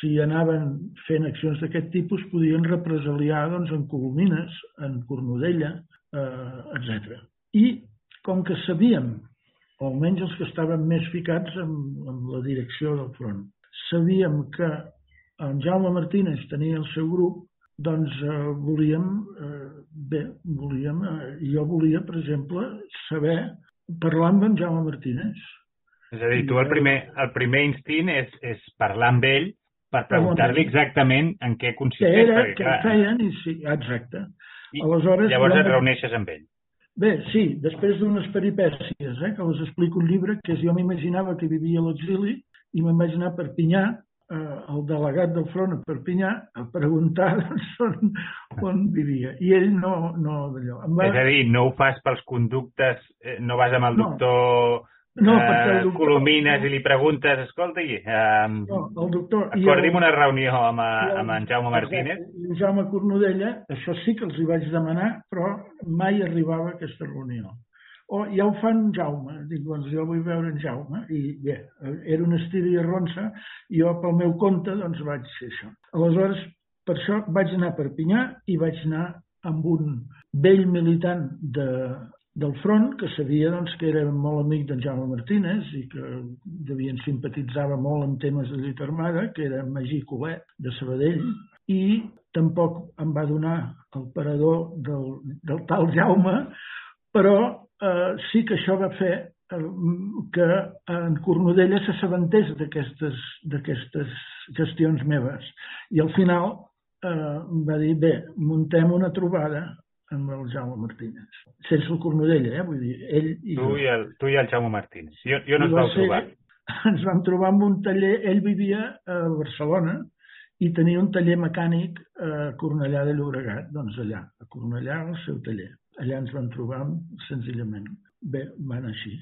si anaven fent accions d'aquest tipus, podien represaliar doncs, en Colomines, en Cornudella, eh, etc. I, com que sabíem, o almenys els que estaven més ficats en, en la direcció del front, sabíem que en Jaume Martínez tenia el seu grup, doncs eh, volíem, eh, bé, volíem, eh, jo volia, per exemple, saber, parlar amb en Jaume Martínez. És a dir, tu el primer, el primer instint és, és parlar amb ell per preguntar-li exactament en què consisteix. Què era, què feien, i sí, exacte. Aleshores, llavors et reuneixes amb ell. Bé, sí, després d'unes peripècies, eh, que us explico un llibre, que jo m'imaginava que vivia a l'exili i me'n vaig anar a Perpinyà eh, el delegat del front a Perpinyà a preguntar doncs, on, on vivia. I ell no... no. Va... És a dir, no ho fas pels conductes, eh, no vas amb el no. doctor no, perquè el doctor... Colomines i li preguntes, escolta, i, um, no, el doctor... acordi'm una reunió amb, a, amb en Jaume Martínez. En Jaume Cornudella, això sí que els hi vaig demanar, però mai arribava a aquesta reunió o ja ho fan Jaume. Dic, doncs jo vull veure en Jaume. I bé, era una estira i arronsa, i jo pel meu compte doncs vaig fer això. Aleshores, per això vaig anar a Perpinyà i vaig anar amb un vell militant de, del front que sabia doncs, que era molt amic d'en Jaume Martínez i que devien simpatitzava molt en temes de lluita armada, que era Magí Colet, de Sabadell, i tampoc em va donar el parador del, del tal Jaume, però eh, sí que això va fer eh, que en Cornudella s'assabentés d'aquestes gestions meves. I al final eh, va dir, bé, muntem una trobada amb el Jaume Martínez. Sense el Cornudella, eh? Vull dir, ell i tu I el, tu i el Jaume Martínez. Jo, jo no es vau trobar. Ens vam trobar en un taller, ell vivia a Barcelona i tenia un taller mecànic a Cornellà de Llobregat, doncs allà, a Cornellà, al seu taller allà ens vam trobar senzillament. Bé, van així.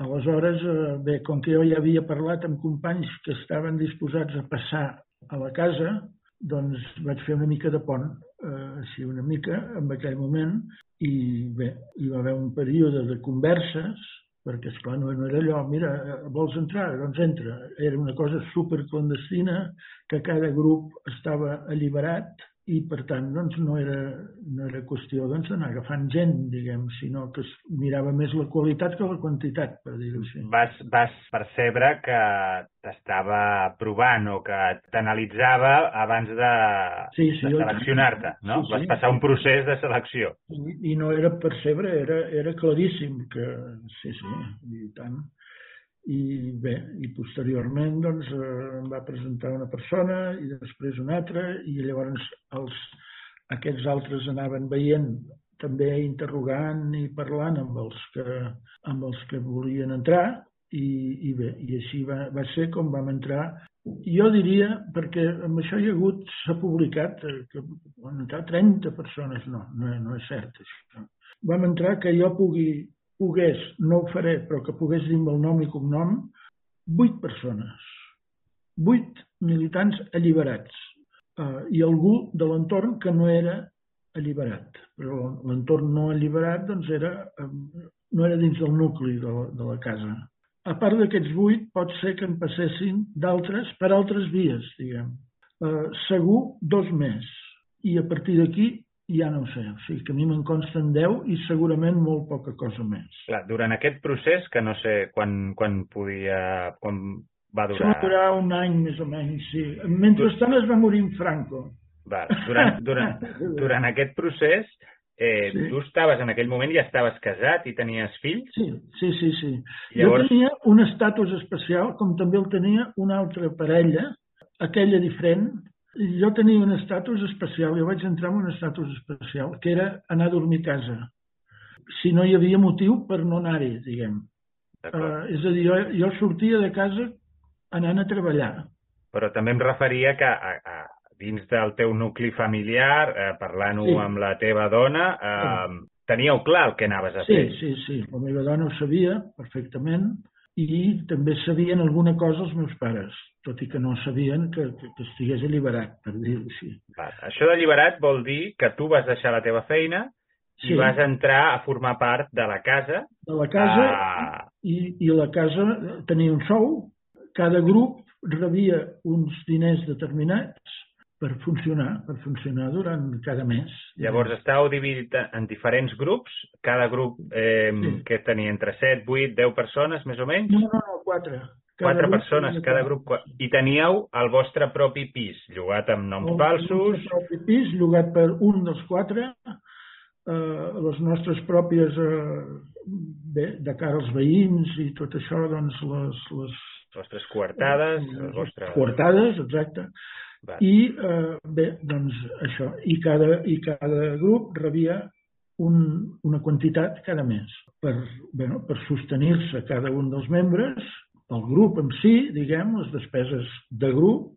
Aleshores, eh, bé, com que jo ja havia parlat amb companys que estaven disposats a passar a la casa, doncs vaig fer una mica de pont, eh, així una mica, en aquell moment, i bé, hi va haver un període de converses, perquè, esclar, no, no era allò, mira, vols entrar? Doncs entra. Era una cosa superclandestina, que cada grup estava alliberat, i per tant doncs, no, era, no era qüestió doncs, d'anar doncs, agafant gent, diguem, sinó que es mirava més la qualitat que la quantitat, per dir-ho així. Vas, vas percebre que t'estava provant o que t'analitzava abans de, sí, sí, de seleccionar-te, no? Sí, sí. Vas passar un procés de selecció. I, i no era percebre, era, era claríssim que sí, sí, i tant i bé, i posteriorment doncs, eh, em va presentar una persona i després una altra i llavors els, aquests altres anaven veient també interrogant i parlant amb els que, amb els que volien entrar i, i bé, i així va, va ser com vam entrar. Jo diria, perquè amb això hi ha hagut, s'ha publicat eh, que van entrar 30 persones, no, no, no és cert això. Vam entrar que jo pugui pogués, no ho faré, però que pogués dir el nom i cognom, vuit persones, vuit militants alliberats eh, i algú de l'entorn que no era alliberat. Però l'entorn no alliberat doncs era, eh, no era dins del nucli de la, de la casa. A part d'aquests vuit, pot ser que en passessin d'altres per altres vies, diguem. Eh, segur dos més. I a partir d'aquí ja no ho sé, o sigui que a mi me'n consten 10 i segurament molt poca cosa més. Clar, durant aquest procés, que no sé quan, quan podia... Quan va durar... Això va durar un any més o menys, sí. Mentrestant es va morir en Franco. Va, durant, durant, durant aquest procés, eh, sí. tu estaves en aquell moment ja estaves casat i tenies fills? Sí, sí, sí. sí. Llavors... Jo tenia un estatus especial, com també el tenia una altra parella, aquella diferent, jo tenia un estatus especial, jo vaig entrar en un estatus especial, que era anar a dormir a casa. Si no hi havia motiu per no anar-hi, diguem. Uh, és a dir, jo, jo sortia de casa anant a treballar. Però també em referia que a, a, dins del teu nucli familiar, eh, parlant-ho sí. amb la teva dona, eh, sí. teníeu clar el que anaves a sí, fer. Sí, sí, sí. La meva dona ho sabia perfectament i també sabien alguna cosa els meus pares, tot i que no sabien que, que, que estigués alliberat, per dir-ho així. Això d'alliberat vol dir que tu vas deixar la teva feina sí. i vas entrar a formar part de la casa. De la casa, a... i, i la casa tenia un sou, cada grup rebia uns diners determinats per funcionar, per funcionar durant cada mes. Llavors estàveu dividit en diferents grups, cada grup eh, sí. que tenia entre 7, 8, 10 persones, més o menys? No, no, no, 4. Cada quatre persones, cada grup. I teníeu el vostre propi pis, llogat amb noms el falsos... El propi pis, llogat per un dels quatre, eh, les nostres pròpies, eh, bé, de cara als veïns i tot això, doncs les... les les vostres coartades, les vostres... Coartades, exacte. Va. I, eh, bé, doncs això, i cada, i cada grup rebia un, una quantitat cada mes per, bueno, per sostenir-se cada un dels membres el grup en si, diguem, les despeses de grup,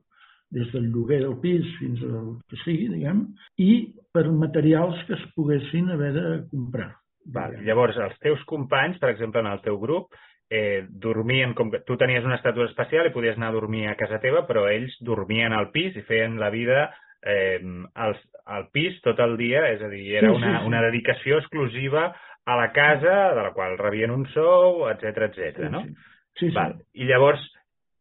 des del lloguer del pis fins al que sigui, diguem, i per materials que es poguessin haver de comprar. Val. Llavors, els teus companys, per exemple, en el teu grup, eh, dormien, com que tu tenies un estatus especial i podies anar a dormir a casa teva, però ells dormien al pis i feien la vida eh, al, al pis tot el dia, és a dir, era una, una dedicació exclusiva a la casa, de la qual rebien un sou, etc etc. no? Sí. Sí, sí. Val. I llavors,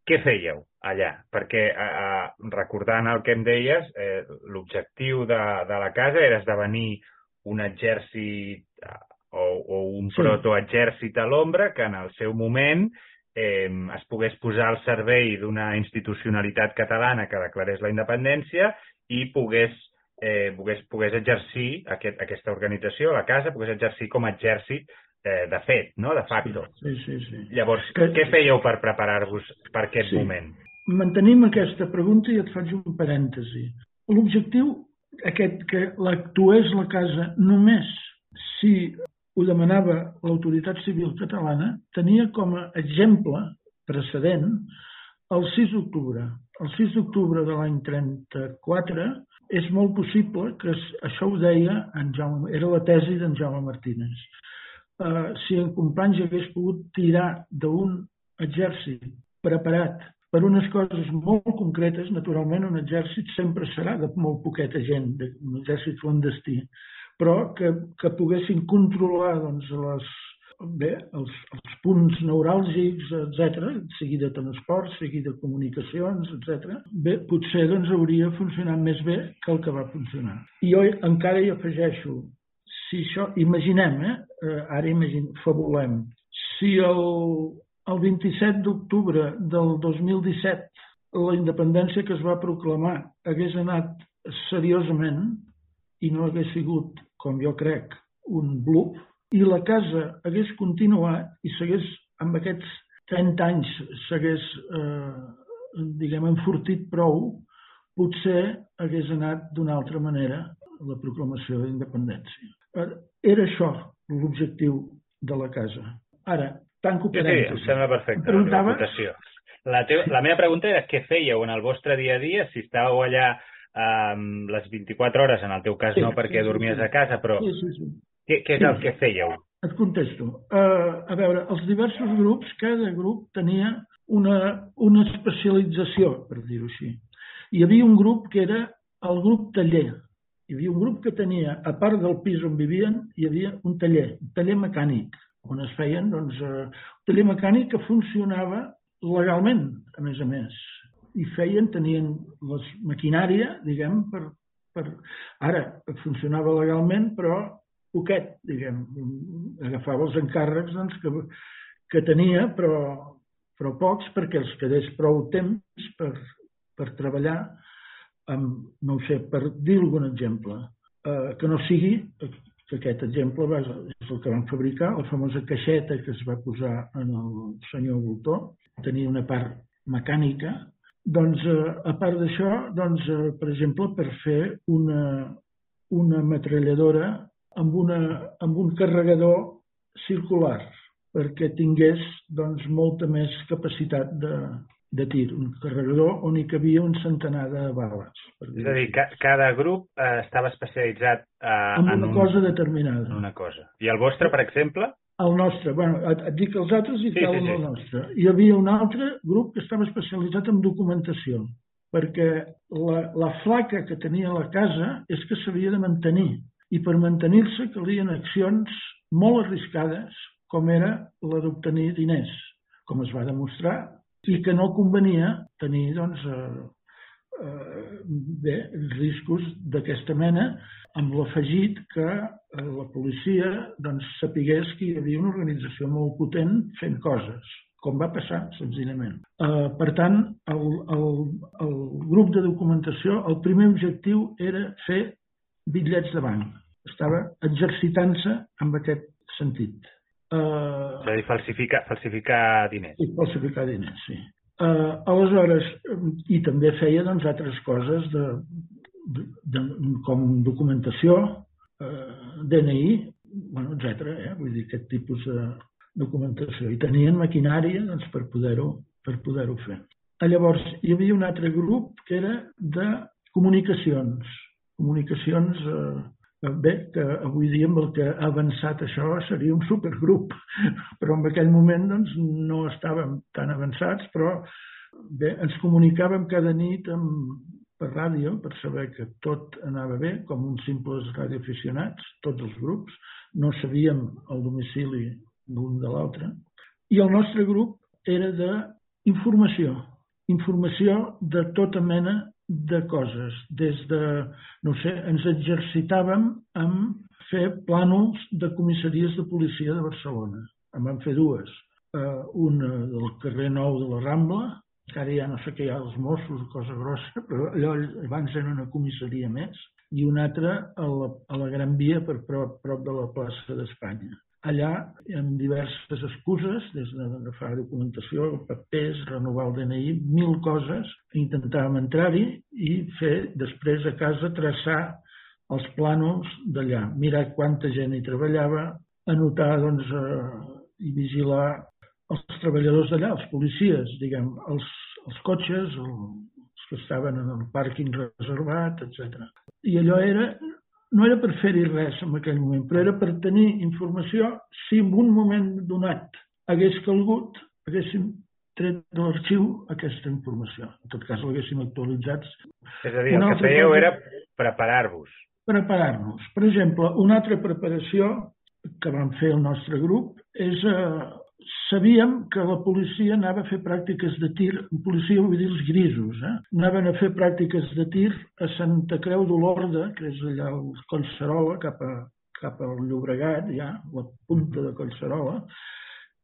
què fèieu allà? Perquè, eh, recordant el que em deies, eh, l'objectiu de, de la casa era esdevenir un exèrcit o, o un sí. protoexèrcit a l'ombra que en el seu moment eh, es pogués posar al servei d'una institucionalitat catalana que declarés la independència i pogués, eh, pogués, pogués exercir aquest, aquesta organització, la casa, pogués exercir com a exèrcit eh, de fet, no? de facto. Sí, sí, sí. Llavors, que... què fèieu per preparar-vos per aquest sí. moment? Mantenim aquesta pregunta i et faig un parèntesi. L'objectiu aquest que l'actués la casa només si ho demanava l'autoritat civil catalana tenia com a exemple precedent el 6 d'octubre. El 6 d'octubre de l'any 34 és molt possible que això ho deia en Jaume, era la tesi d'en Jaume Martínez eh, si en Companys hagués pogut tirar d'un exèrcit preparat per unes coses molt concretes, naturalment un exèrcit sempre serà de molt poqueta gent, un exèrcit clandestí, però que, que poguessin controlar doncs, les, bé, els, els punts neuràlgics, etc, sigui de transport, sigui de comunicacions, etc. Bé, potser doncs, hauria funcionat més bé que el que va funcionar. I jo encara hi afegeixo si això, imaginem, eh? eh ara imaginem, fabulem, si el, el 27 d'octubre del 2017 la independència que es va proclamar hagués anat seriosament i no hagués sigut, com jo crec, un bluff, i la casa hagués continuat i s'hagués, amb aquests 30 anys, s'hagués, eh, diguem, enfortit prou, potser hagués anat d'una altra manera la proclamació d'independència. Era això l'objectiu de la casa. Ara, tanco parèntesis. Sí, sí, em sembla perfecte, preguntava... la La, teva, la meva pregunta era què fèieu en el vostre dia a dia, si estàveu allà um, les 24 hores, en el teu cas sí, no perquè sí, dormies sí, a casa, però sí, sí, sí. Què, què és sí. el que fèieu? Et contesto. Uh, a veure, els diversos grups, cada grup tenia una, una especialització, per dir-ho així. Hi havia un grup que era el grup taller, hi havia un grup que tenia, a part del pis on vivien, hi havia un taller, un taller mecànic, on es feien, doncs, eh, un taller mecànic que funcionava legalment, a més a més. I feien, tenien les maquinària, diguem, per, per... Ara, funcionava legalment, però poquet, diguem. Agafava els encàrrecs doncs, que, que tenia, però, però pocs, perquè els quedés prou temps per, per treballar amb, no sé, per dir algun exemple, eh, que no sigui que aquest exemple és el que van fabricar, la famosa caixeta que es va posar en el senyor Voltor, tenia una part mecànica, doncs, eh, a part d'això, doncs, eh, per exemple, per fer una, una metralladora amb, una, amb un carregador circular, perquè tingués doncs, molta més capacitat de, de tir, un carregador on hi cabia un centenar de bales. És a dir, ca cada grup eh, estava especialitzat eh, en, en una un... cosa determinada. En una cosa. I el vostre, per exemple? El nostre, bueno, et, et dic els altres i sí, sí, sí. el nostre. Hi havia un altre grup que estava especialitzat en documentació, perquè la, la flaca que tenia la casa és que s'havia de mantenir i per mantenir-se calien accions molt arriscades, com era la d'obtenir diners, com es va demostrar, i que no convenia tenir doncs, eh, bé, riscos d'aquesta mena, amb l'afegit que eh, la policia doncs, sapigués que hi havia una organització molt potent fent coses com va passar, senzillament. Uh, per tant, el, el, el grup de documentació, el primer objectiu era fer bitllets de banc. Estava exercitant-se amb aquest sentit. Uh, és a dir, falsificar, falsificar diners. Sí, falsificar diners, sí. Uh, aleshores, i també feia doncs, altres coses de, de, de, com documentació, uh, DNI, bueno, etc. Eh? Vull dir, aquest tipus de, documentació i tenien maquinària doncs, per poder-ho per poder-ho fer. Llavors, hi havia un altre grup que era de comunicacions. Comunicacions, eh, bé, que avui dia amb el que ha avançat això seria un supergrup, però en aquell moment doncs, no estàvem tan avançats, però bé, ens comunicàvem cada nit amb, per ràdio per saber que tot anava bé, com uns simples radioaficionats, tots els grups. No sabíem el domicili l'un de l'altre. I el nostre grup era d'informació, informació de tota mena de coses. Des de, no sé, ens exercitàvem amb fer plànols de comissaries de policia de Barcelona. En vam fer dues. Uh, una del carrer Nou de la Rambla, que ara ja no sé què hi ha els Mossos, cosa grossa, però allò abans era una comissaria més, i una altra a la, a la Gran Via per prop, prop de la plaça d'Espanya allà amb diverses excuses, des d'agafar documentació, papers, renovar el DNI, mil coses, intentàvem entrar-hi i fer després a casa traçar els plànols d'allà, mirar quanta gent hi treballava, anotar doncs, eh, i vigilar els treballadors d'allà, els policies, diguem, els, els cotxes, els que estaven en el pàrquing reservat, etc. I allò era no era per fer-hi res en aquell moment, però era per tenir informació si en un moment donat hagués calgut, haguéssim tret de l'arxiu aquesta informació. En tot cas, l'haguéssim actualitzat. És a dir, el que fèieu cosa... era preparar-vos. Preparar-nos. Per exemple, una altra preparació que vam fer el nostre grup és eh, sabíem que la policia anava a fer pràctiques de tir, policia vull dir els grisos, eh? anaven a fer pràctiques de tir a Santa Creu d'Olorda, que és allà al Collserola, cap, a, cap al Llobregat, ja, la punta de Collserola,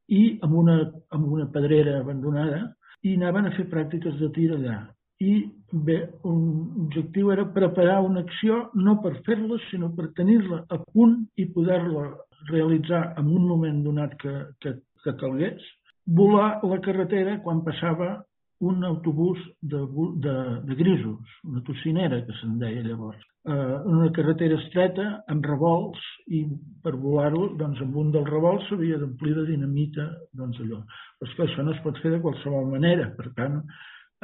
i amb una, amb una pedrera abandonada, i anaven a fer pràctiques de tir allà. I bé, un objectiu era preparar una acció no per fer-la, sinó per tenir-la a punt i poder-la realitzar en un moment donat que, que que calgués, volar la carretera quan passava un autobús de, de, de grisos, una tocinera que se'n deia llavors. Eh, una carretera estreta amb revolts i per volar-ho, doncs amb un dels revolts s'havia d'omplir de dinamita, doncs allò. Però que això no es pot fer de qualsevol manera, per tant,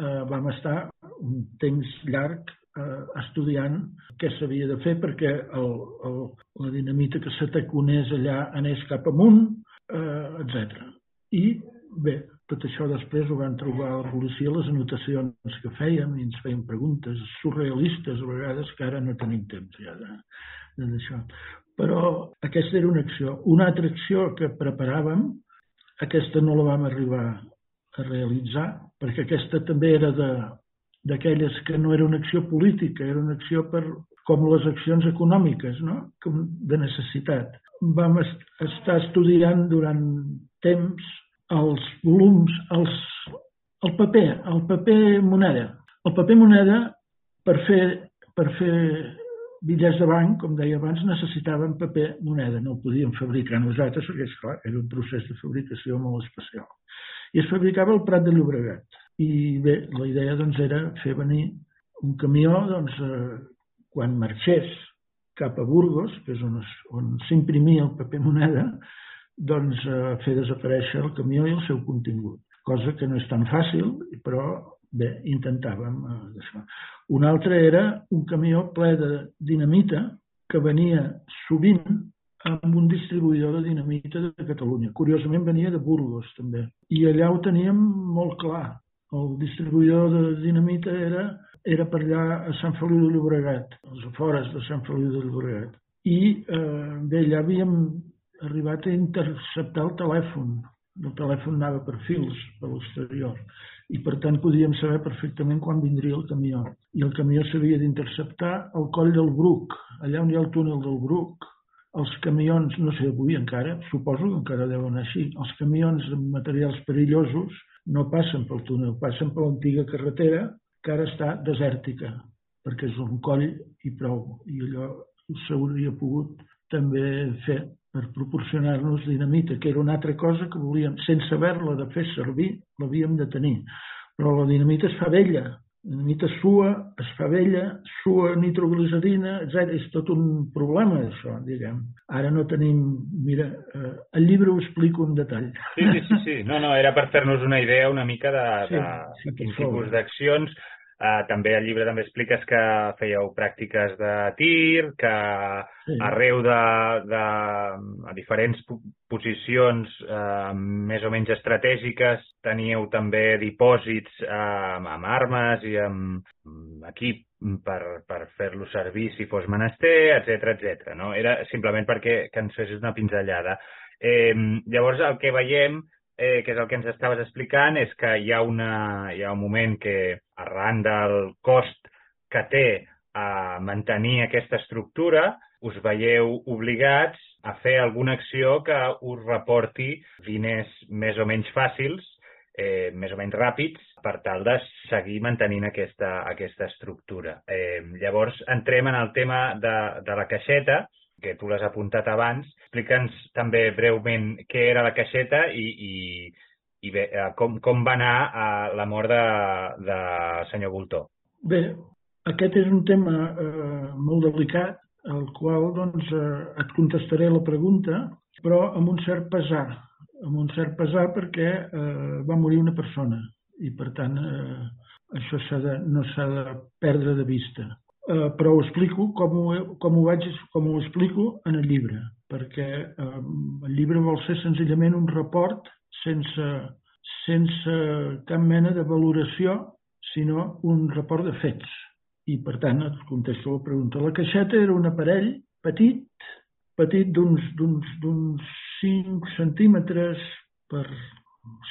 eh, vam estar un temps llarg eh, estudiant què s'havia de fer perquè el, el, la dinamita que s'ataconés allà anés cap amunt, eh, etc. I bé, tot això després ho van trobar a la policia, les anotacions que fèiem, i ens feien preguntes surrealistes a vegades que ara no tenim temps ja d'això. Però aquesta era una acció. Una altra acció que preparàvem, aquesta no la vam arribar a realitzar, perquè aquesta també era de d'aquelles que no era una acció política, era una acció per, com les accions econòmiques, no? com de necessitat vam estar estudiant durant temps els volums, els, el paper, el paper moneda. El paper moneda, per fer, per fer bitllets de banc, com deia abans, necessitàvem paper moneda. No ho podíem fabricar nosaltres, perquè, esclar, era un procés de fabricació molt especial. I es fabricava al Prat de Llobregat. I bé, la idea doncs, era fer venir un camió doncs, quan marxés cap a Burgos, que és on, on s'imprimia el paper moneda, doncs eh, fer desaparèixer el camió i el seu contingut. Cosa que no és tan fàcil, però bé, intentàvem eh, això. Un altre era un camió ple de dinamita que venia sovint amb un distribuïdor de dinamita de Catalunya. Curiosament venia de Burgos, també. I allà ho teníem molt clar. El distribuïdor de dinamita era era per allà a Sant Feliu de Llobregat, als afores de Sant Feliu de Llobregat. i eh, ja havíem arribat a interceptar el telèfon. El telèfon anava per fils per l'exterior i per tant podíem saber perfectament quan vindria el camió. I el camió s'havia d'interceptar al coll del Bruc, allà on hi ha el túnel del Bruc. Els camions, no sé avui encara, suposo que encara deuen així, els camions amb materials perillosos no passen pel túnel, passen per l'antiga carretera que ara està desèrtica, perquè és un coll i prou. I allò s'hauria pogut també fer per proporcionar-nos dinamita, que era una altra cosa que volíem, sense haver-la de fer servir, l'havíem de tenir. Però la dinamita es fa vella, la dinamita sua, es fa vella, sua nitroglicerina, etc. És tot un problema, això, diguem. Ara no tenim... Mira, eh, el llibre ho explico en detall. Sí, sí, sí. sí. No, no, era per fer-nos una idea una mica de, de, sí, sí, de quin tipus d'accions Uh, també al llibre també expliques que fèieu pràctiques de tir, que sí. arreu de, de a diferents posicions uh, més o menys estratègiques teníeu també dipòsits uh, amb armes i amb equip per, per fer-lo servir si fos menester, etc etc. no? Era simplement perquè que ens fessis una pinzellada. Eh, llavors, el que veiem eh, que és el que ens estaves explicant, és que hi ha, una, hi ha un moment que, arran del cost que té a mantenir aquesta estructura, us veieu obligats a fer alguna acció que us reporti diners més o menys fàcils, eh, més o menys ràpids, per tal de seguir mantenint aquesta, aquesta estructura. Eh, llavors, entrem en el tema de, de la caixeta, que tu l'has apuntat abans. Explica'ns també breument què era la caixeta i, i, i bé, eh, com, com va anar a la mort de, de senyor Voltó. Bé, aquest és un tema eh, molt delicat, al qual doncs, eh, et contestaré la pregunta, però amb un cert pesar, amb un cert pesar perquè eh, va morir una persona i, per tant, eh, això de, no s'ha de perdre de vista eh, però ho explico com ho, com, ho vaig, com ho explico en el llibre, perquè eh, el llibre vol ser senzillament un report sense, sense cap mena de valoració, sinó un report de fets. I, per tant, et contesto la pregunta. La caixeta era un aparell petit, petit d'uns 5 centímetres per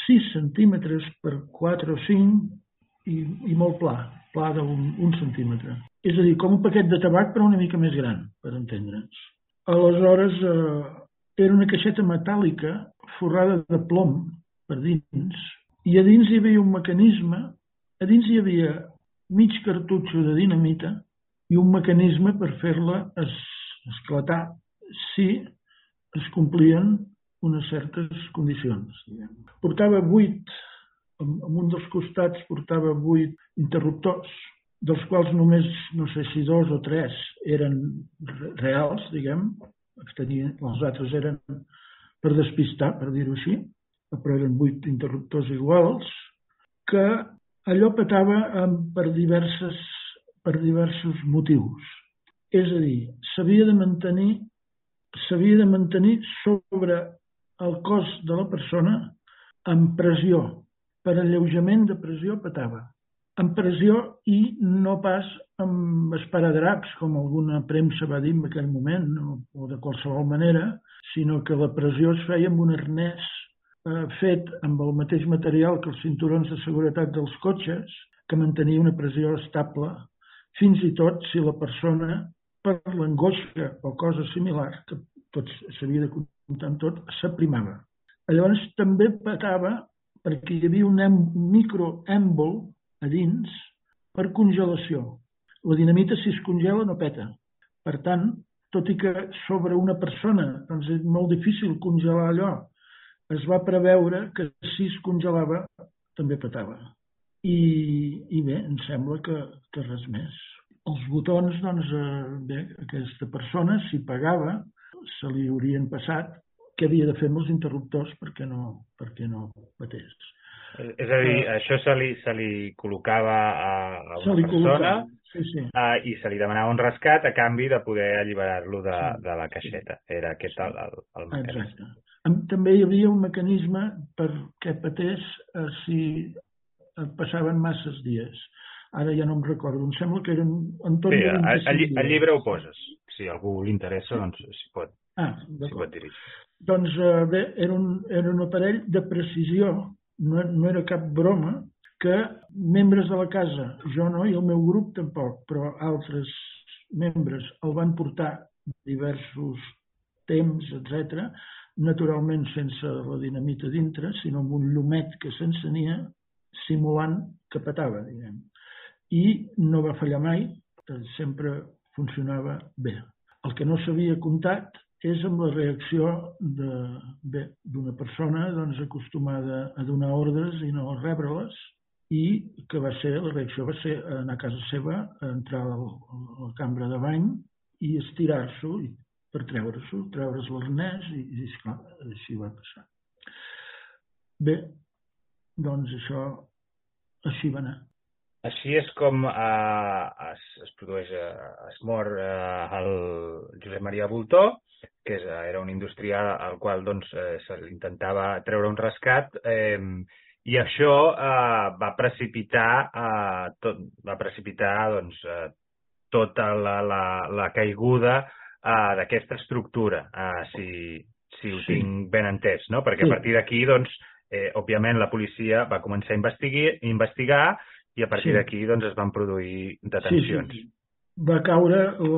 6 centímetres per 4 o 5 i, i molt pla, pla d'un un centímetre. És a dir, com un paquet de tabac però una mica més gran, per entendre'ns. Aleshores, eh, era una caixeta metàl·lica forrada de plom per dins i a dins hi havia un mecanisme, a dins hi havia mig cartutxo de dinamita i un mecanisme per fer-la es, esclatar si es complien unes certes condicions. Portava vuit, en un dels costats portava vuit interruptors dels quals només, no sé si dos o tres eren reals, diguem, tenien, els altres eren per despistar, per dir-ho així, però eren vuit interruptors iguals, que allò petava per, diverses, per diversos motius. És a dir, s'havia de mantenir s'havia de mantenir sobre el cos de la persona amb pressió. Per alleujament de pressió petava en pressió i no pas amb esparadraps, com alguna premsa va dir en aquell moment, no, o de qualsevol manera, sinó que la pressió es feia amb un arnès eh, fet amb el mateix material que els cinturons de seguretat dels cotxes, que mantenia una pressió estable, fins i tot si la persona, per l'angoixa o cosa similar, que tot s'havia de comptar amb tot, s'aprimava. Llavors també patava perquè hi havia un microèmbol a dins per congelació. La dinamita, si es congela, no peta. Per tant, tot i que sobre una persona doncs és molt difícil congelar allò, es va preveure que si es congelava també petava. I, i bé, em sembla que, que res més. Els botons, doncs, eh, bé, aquesta persona, si pagava, se li haurien passat què havia de fer amb els interruptors perquè no, perquè no patés. És a dir, això se li, se li col·locava a, a una persona sí, sí. Uh, i se li demanava un rescat a canvi de poder alliberar-lo de, sí. de la caixeta. Era aquest el, el, el mecanisme. Exacte. També hi havia un mecanisme perquè patés uh, si passaven masses dies. Ara ja no em recordo, em sembla que eren en tot sí, de 25 al, al llibre ho poses. si algú li interessa, doncs s'hi pot, ah, pot dirigir. Doncs eh, bé, era un, era un aparell de precisió, no, no era cap broma, que membres de la casa, jo no i el meu grup tampoc, però altres membres el van portar diversos temps, etc, naturalment sense la dinamita dintre, sinó amb un llumet que s'encenia simulant que petava, diguem. I no va fallar mai, sempre funcionava bé. El que no s'havia comptat és amb la reacció d'una persona doncs, acostumada a donar ordres i no rebre-les i que va ser, la reacció va ser anar a casa seva, a entrar a la, a la cambra de bany i estirar-s'ho per treure-s'ho, treure's l'arnès i, i esclar, així va passar. Bé, doncs això així va anar. Així és com eh, es, es produeix, eh, es mor eh, el Josep Maria Voltó, que és, eh, era un industrial al qual doncs, eh, se intentava treure un rescat eh, i això eh, va precipitar, eh, tot, va precipitar doncs, eh, tota la, la, la caiguda eh, d'aquesta estructura, eh, si, si ho sí. tinc ben entès, no? perquè sí. a partir d'aquí, doncs, eh, òbviament, la policia va començar a investigar, investigar i a partir sí. d'aquí doncs, es van produir detencions. Sí, sí. Va caure el,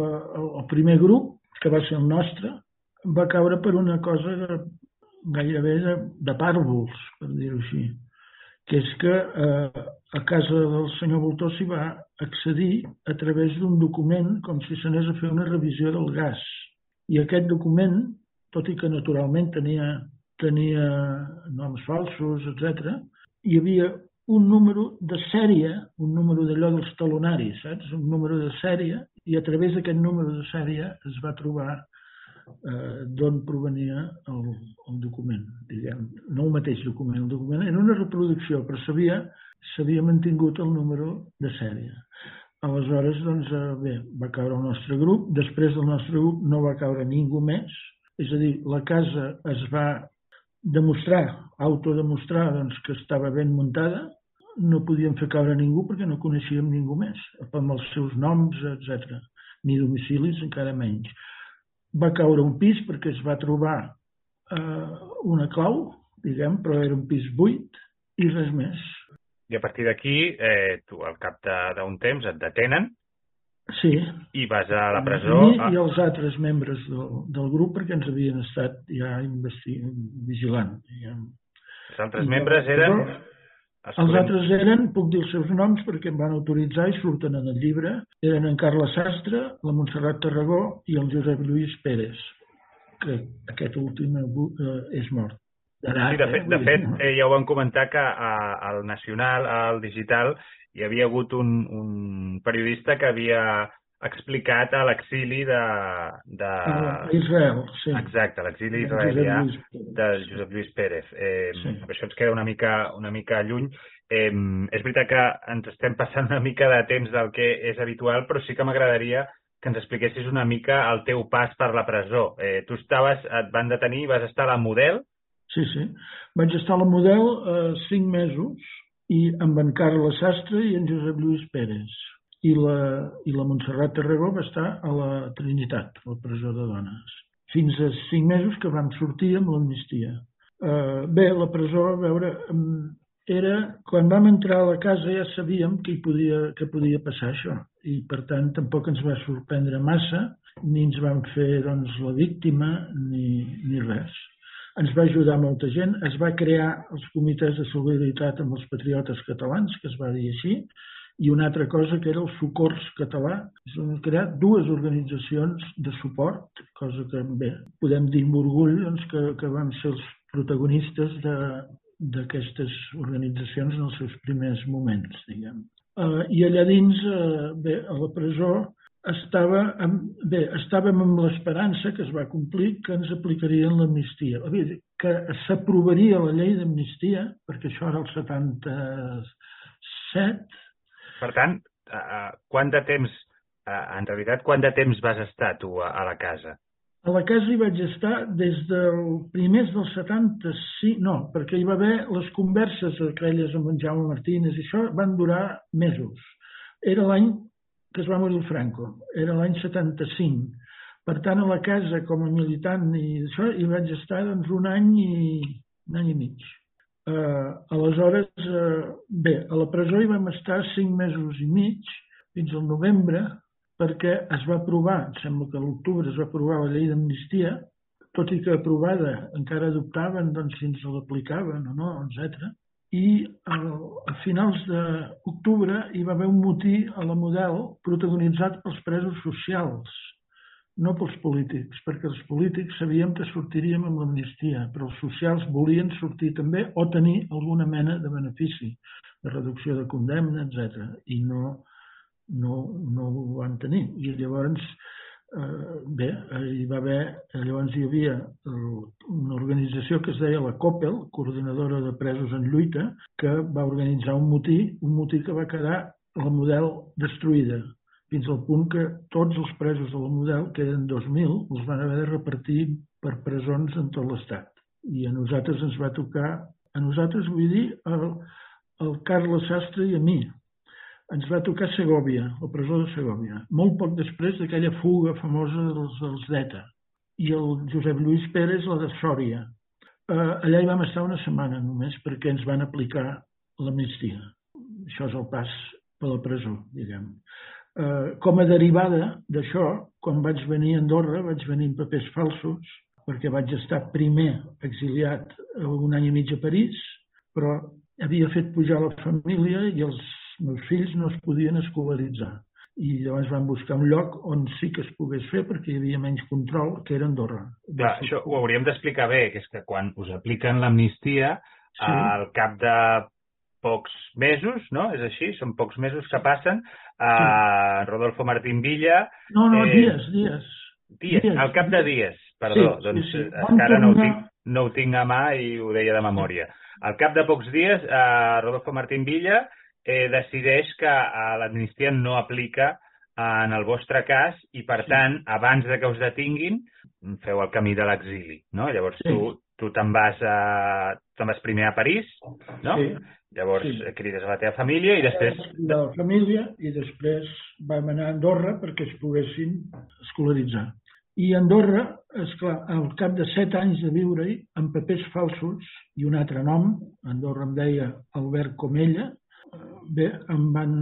el primer grup, que va ser el nostre, va caure per una cosa de, gairebé de, de pàrvols, per dir-ho així, que és que eh, a casa del senyor Voltó s'hi va accedir a través d'un document com si s'anés a fer una revisió del gas. I aquest document, tot i que naturalment tenia, tenia noms falsos, etc, hi havia un número de sèrie, un número d'allò dels talonaris, saps? Un número de sèrie, i a través d'aquest número de sèrie es va trobar eh, d'on provenia el, el document, diguem. No el mateix document, el document era una reproducció, però s'havia mantingut el número de sèrie. Aleshores, doncs, eh, bé, va caure el nostre grup, després del nostre grup no va caure ningú més, és a dir, la casa es va demostrar, autodemostrar doncs, que estava ben muntada, no podíem fer caure ningú perquè no coneixíem ningú més, amb els seus noms, etc. Ni domicilis, encara menys. Va caure un pis perquè es va trobar eh, una clau, diguem, però era un pis buit i res més. I a partir d'aquí, eh, tu al cap d'un temps et detenen Sí. I vas a la presó... I, a... i els altres membres del, del grup perquè ens havien estat ja vigilant. Ja. Els altres I membres eren... Els, els altres eren, puc dir els seus noms perquè em van autoritzar i surten en el llibre, eren en Carles Sastre, la Montserrat Tarragó i el Josep Lluís Pérez, que aquest últim eh, és mort. Sí, de fet, de fet eh, ja ho van comentar que a, al Nacional, al Digital, hi havia hagut un, un periodista que havia explicat a l'exili de... de... Israel, sí. Exacte, l'exili israelià de Josep Lluís Pérez. Eh, sí. Això ens queda una mica, una mica lluny. Eh, és veritat que ens estem passant una mica de temps del que és habitual, però sí que m'agradaria que ens expliquessis una mica el teu pas per la presó. Eh, tu estaves, et van detenir, vas estar a la Model? Sí, sí. Vaig estar a la Model eh, cinc mesos i amb en Carles Sastre i en Josep Lluís Pérez. I la, i la Montserrat Tarragó va estar a la Trinitat, a la presó de dones, fins a cinc mesos que vam sortir amb l'amnistia. Uh, bé, la presó, a veure, era, quan vam entrar a la casa ja sabíem que, hi podia, que podia passar això. I per tant tampoc ens va sorprendre massa ni ens van fer doncs, la víctima ni, ni res. Ens va ajudar molta gent, es va crear els comitès de solidaritat amb els patriotes catalans, que es va dir així, i una altra cosa que era el Socors Català. Es van crear dues organitzacions de suport, cosa que bé, podem dir amb orgull doncs, que, que vam ser els protagonistes d'aquestes organitzacions en els seus primers moments, diguem. Uh, I allà dins, uh, bé, a la presó, estava amb, bé, estàvem amb l'esperança que es va complir que ens aplicarien l'amnistia. Que s'aprovaria la llei d'amnistia, perquè això era el 77. Per tant, uh, quant de temps, uh, en realitat, quant de temps vas estar tu a, a la casa? A la casa hi vaig estar des del primers del 75, no, perquè hi va haver les converses aquelles amb en Jaume Martínez i això van durar mesos. Era l'any que es va morir el Franco. Era l'any 75. Per tant, a la casa, com a militant i això, hi vaig estar doncs, un any i un any i mig. Uh, aleshores, uh, bé, a la presó hi vam estar cinc mesos i mig, fins al novembre, perquè es va aprovar, em sembla que a l'octubre es va aprovar la llei d'amnistia, tot i que aprovada encara adoptaven doncs, si ens l'aplicaven o no, etc. I al, a finals d'octubre hi va haver un motí a la Model protagonitzat pels presos socials, no pels polítics, perquè els polítics sabíem que sortiríem amb l'amnistia, però els socials volien sortir també o tenir alguna mena de benefici, de reducció de condemna, etc. I no, no, no ho van tenir. I llavors eh, bé, hi va haver, llavors hi havia una organització que es deia la COPEL, Coordinadora de Presos en Lluita, que va organitzar un motí, un motí que va quedar la model destruïda, fins al punt que tots els presos de la model, que eren 2.000, els van haver de repartir per presons en tot l'Estat. I a nosaltres ens va tocar, a nosaltres vull dir, el, el Carles Sastre i a mi, ens va tocar Segòvia, la presó de Segòvia, molt poc després d'aquella fuga famosa dels, dels d'ETA, i el Josep Lluís Pérez, la de Sòria. Eh, allà hi vam estar una setmana només perquè ens van aplicar l'amnistia. Això és el pas per la presó, diguem. Eh, com a derivada d'això, quan vaig venir a Andorra, vaig venir amb papers falsos, perquè vaig estar primer exiliat un any i mig a París, però havia fet pujar la família i els meus fills no es podien escolaritzar i llavors van buscar un lloc on sí que es pogués fer perquè hi havia menys control, que era Andorra. Clar, això ho hauríem d'explicar bé, que és que quan us apliquen l'amnistia, sí. al cap de pocs mesos, no? És així? Són pocs mesos que passen. A. Rodolfo Martín Villa... No, no, eh, dies, dies. Dies, dies, al cap de dies, perdó. Sí, doncs sí, sí. encara no ho, tinc, no ho tinc a mà i ho deia de memòria. Al cap de pocs dies, a Rodolfo Martín Villa eh, decideix que eh, l'amnistia no aplica en el vostre cas i, per sí. tant, abans de que us detinguin, feu el camí de l'exili, no? Llavors sí. tu, tu te'n vas, a, te vas primer a París, no? Sí. Llavors sí. crides a la teva família i després... De la família i després vam anar a Andorra perquè es poguessin escolaritzar. I Andorra, és clar, al cap de set anys de viure-hi, amb papers falsos i un altre nom, Andorra em deia Albert Comella, bé, em van,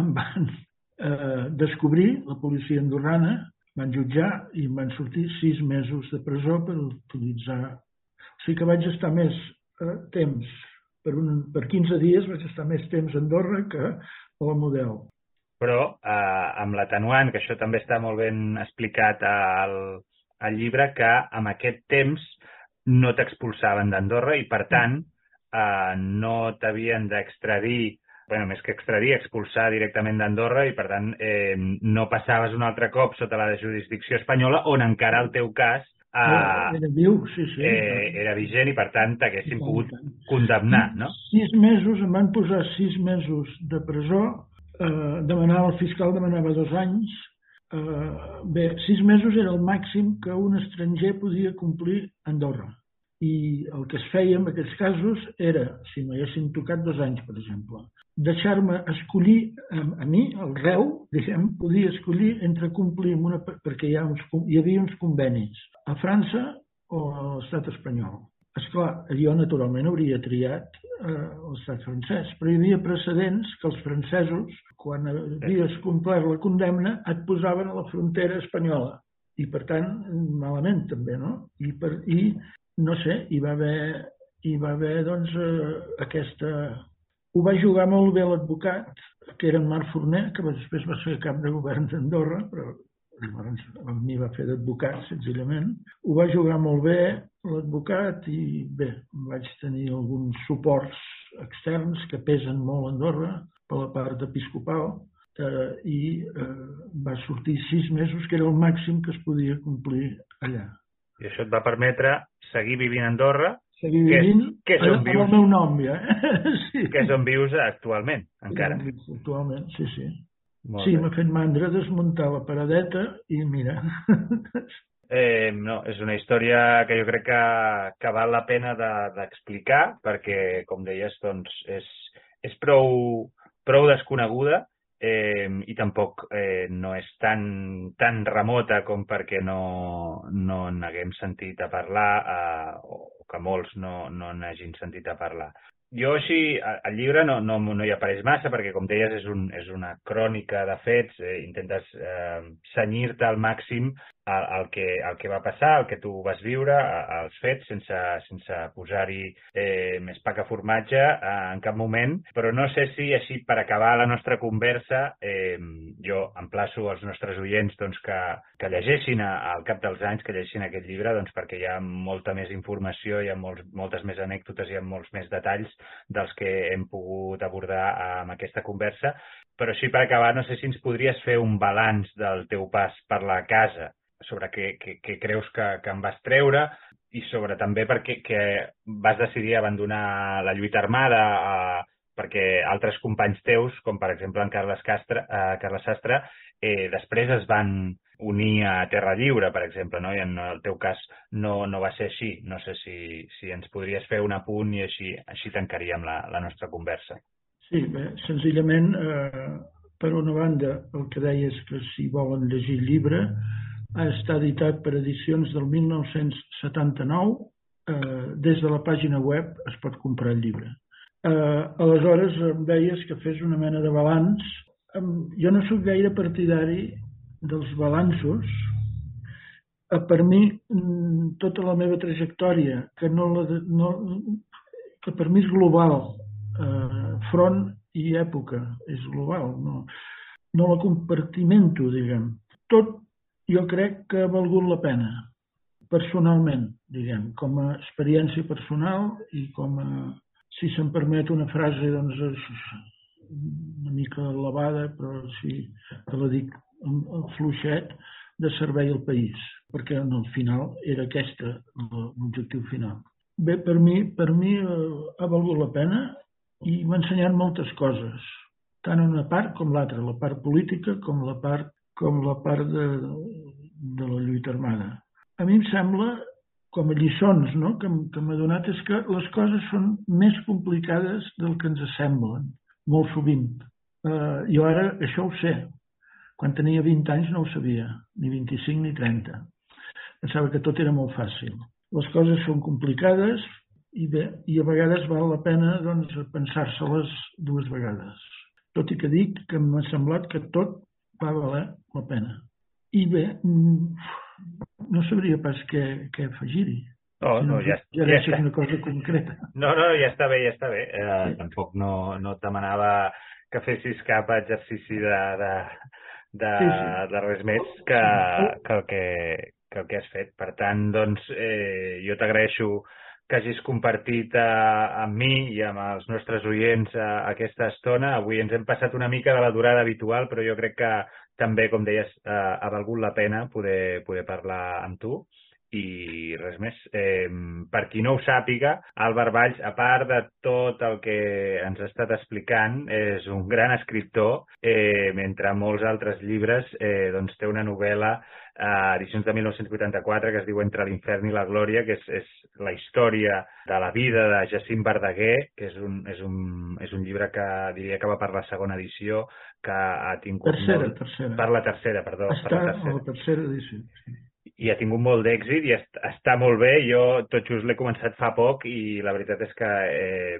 em van eh, descobrir, la policia andorrana, van jutjar i em van sortir sis mesos de presó per utilitzar... O sigui que vaig estar més eh, temps, per, un, per 15 dies vaig estar més temps a Andorra que a la Model. Però eh, amb l'atenuant, que això també està molt ben explicat al, al llibre, que amb aquest temps no t'expulsaven d'Andorra i, per tant, eh, no t'havien d'extradir bueno, més que extradir, expulsar directament d'Andorra i, per tant, eh, no passaves un altre cop sota la jurisdicció espanyola, on encara el teu cas eh, era viu, sí, sí. Eh, era vigent i, per tant, t'haguessin pogut condemnar, no? Sis mesos, em van posar sis mesos de presó, eh, demanava, el fiscal demanava dos anys, eh, bé, sis mesos era el màxim que un estranger podia complir a Andorra i el que es feia en aquests casos era, si no haguessin tocat dos anys, per exemple, deixar-me escollir a, a mi, el reu, diguem, podia escollir entre complir amb una... perquè hi, ha uns, hi havia uns convenis a França o a l'estat espanyol. És clar, jo naturalment hauria triat eh, l'estat francès, però hi havia precedents que els francesos, quan havies complert la condemna, et posaven a la frontera espanyola i per tant malament també, no? I, per, i no sé, hi va haver, hi va haver doncs, eh, aquesta... Ho va jugar molt bé l'advocat, que era en Marc Forner, que després va ser cap de govern d'Andorra, però llavors a mi va fer d'advocat, senzillament. Ho va jugar molt bé l'advocat i bé, vaig tenir alguns suports externs que pesen molt a Andorra per la part episcopal eh, i eh, va sortir sis mesos, que era el màxim que es podia complir allà. I això et va permetre seguir vivint a Andorra, seguir vivint que és, que és on vius, el meu nom, ja. sí. Que és on vius actualment, encara. Actualment, sí, sí. Molt sí, m'ha fet mandra desmuntar la paradeta i mira. Eh, no, és una història que jo crec que, que val la pena d'explicar de, perquè, com deies, doncs, és, és prou, prou desconeguda eh, i tampoc eh, no és tan, tan remota com perquè no, no n'haguem sentit a parlar eh, o que molts no, no n'hagin sentit a parlar. Jo així, el llibre no, no, no hi apareix massa perquè, com deies, és, un, és una crònica de fets, eh, intentes eh, senyir-te al màxim el, el, que, el que va passar, el que tu vas viure, els fets, sense, sense posar-hi eh, més pa que formatge eh, en cap moment, però no sé si així per acabar la nostra conversa eh, jo emplaço als nostres oients doncs, que, que llegeixin al cap dels anys, que llegeixin aquest llibre doncs, perquè hi ha molta més informació, hi ha molts, moltes més anècdotes, hi ha molts més detalls dels que hem pogut abordar amb aquesta conversa, però sí per acabar, no sé si ens podries fer un balanç del teu pas per la casa, sobre què, què, què creus que, que em vas treure i sobre també perquè que vas decidir abandonar la lluita armada eh, perquè altres companys teus, com per exemple en Carles, Castre, eh, Carles Sastre, eh, després es van unir a Terra Lliure, per exemple, no? i en el teu cas no, no va ser així. No sé si, si ens podries fer un apunt i així, així tancaríem la, la nostra conversa. Sí, bé, senzillament, eh, per una banda, el que deies que si volen llegir llibre, ha estat editat per edicions del 1979. Eh, des de la pàgina web es pot comprar el llibre. Eh, aleshores em deies que fes una mena de balanç. Eh, jo no sóc gaire partidari dels balanços. Eh, per mi, mm, tota la meva trajectòria, que, no la, no, que per mi és global, eh, front i època, és global, no, no la compartimento, diguem. Tot jo crec que ha valgut la pena, personalment, diguem, com a experiència personal i com a, si se'm permet una frase, doncs, és una mica elevada, però sí que la dic fluixet, de servei al país, perquè en el final era aquesta l'objectiu final. Bé, per mi, per mi eh, ha valgut la pena i m'ha ensenyat moltes coses, tant una part com l'altra, la part política com la part com la part de, de la lluita armada. A mi em sembla, com a lliçons no? que, que m'ha donat, és que les coses són més complicades del que ens semblen, molt sovint. Uh, jo ara això ho sé. Quan tenia 20 anys no ho sabia, ni 25 ni 30. Pensava que tot era molt fàcil. Les coses són complicades i, bé, i a vegades val la pena doncs, pensar-se-les dues vegades. Tot i que dic que m'ha semblat que tot va valer la pena. I bé, mm, no sabria pas què, què afegir-hi. No, no, ja, ja, ja està. una cosa concreta. No, no, ja està bé, ja està bé. Eh, sí. Tampoc no, no et demanava que fessis cap exercici de, de, de, sí, sí. de res més que, que, el que, que el que has fet. Per tant, doncs, eh, jo t'agraeixo que hagis compartit eh, amb mi i amb els nostres oients eh, aquesta estona. Avui ens hem passat una mica de la durada habitual, però jo crec que també, com deies, eh, ha valgut la pena poder, poder parlar amb tu. I res més. Eh, per qui no ho sàpiga, Álvar Valls, a part de tot el que ens ha estat explicant, és un gran escriptor. Eh, mentre molts altres llibres, eh, doncs té una novel·la eh, edicions de 1984 que es diu Entre l'infern i la glòria, que és, és la història de la vida de Jacint Verdaguer, que és un, és un, és un llibre que diria que va per la segona edició, que ha tingut... Tercera, molt... tercera. Per la tercera, perdó. Està per la tercera. la tercera edició, sí i ha tingut molt d'èxit i est està molt bé. Jo tot just l'he començat fa poc i la veritat és que, eh,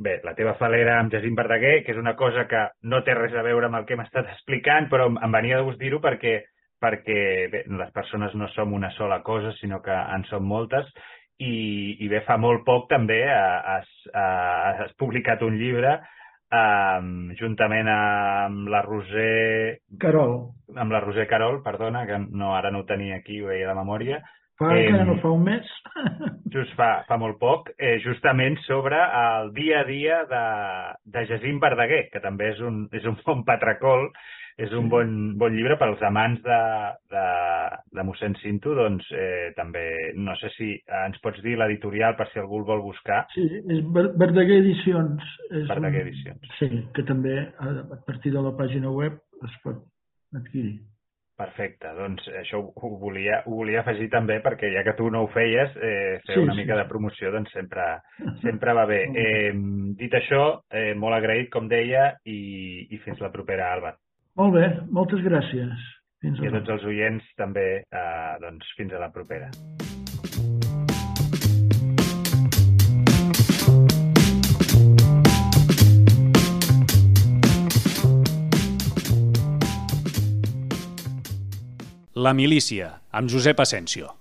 bé, la teva falera amb Jacint Verdaguer, que és una cosa que no té res a veure amb el que hem estat explicant, però em venia de gust dir-ho perquè perquè bé, les persones no som una sola cosa, sinó que en som moltes, i, i bé, fa molt poc també has, has publicat un llibre um, juntament amb la Roser... Carol. Amb la Roser Carol, perdona, que no, ara no ho tenia aquí, ho veia de memòria. Fa eh, no fa un mes. just fa, fa molt poc, eh, justament sobre el dia a dia de, de Jacint Verdaguer, que també és un, és un bon patracol és un bon, bon llibre pels amants de, de, de mossèn Cinto, doncs eh, també, no sé si eh, ens pots dir l'editorial per si algú el vol buscar. Sí, és Verdaguer Edicions. És Verdaguer un, Edicions. Sí, que també eh, a partir de la pàgina web es pot adquirir. Perfecte, doncs això ho volia, ho volia afegir també perquè ja que tu no ho feies, eh, fer sí, una sí, mica sí. de promoció doncs sempre, sempre va bé. Eh, dit això, eh, molt agraït, com deia, i, i fins la propera, Albert. Molt bé, moltes gràcies. Fins I a tots els oients també, eh, doncs, fins a la propera. La milícia, amb Josep Asensio.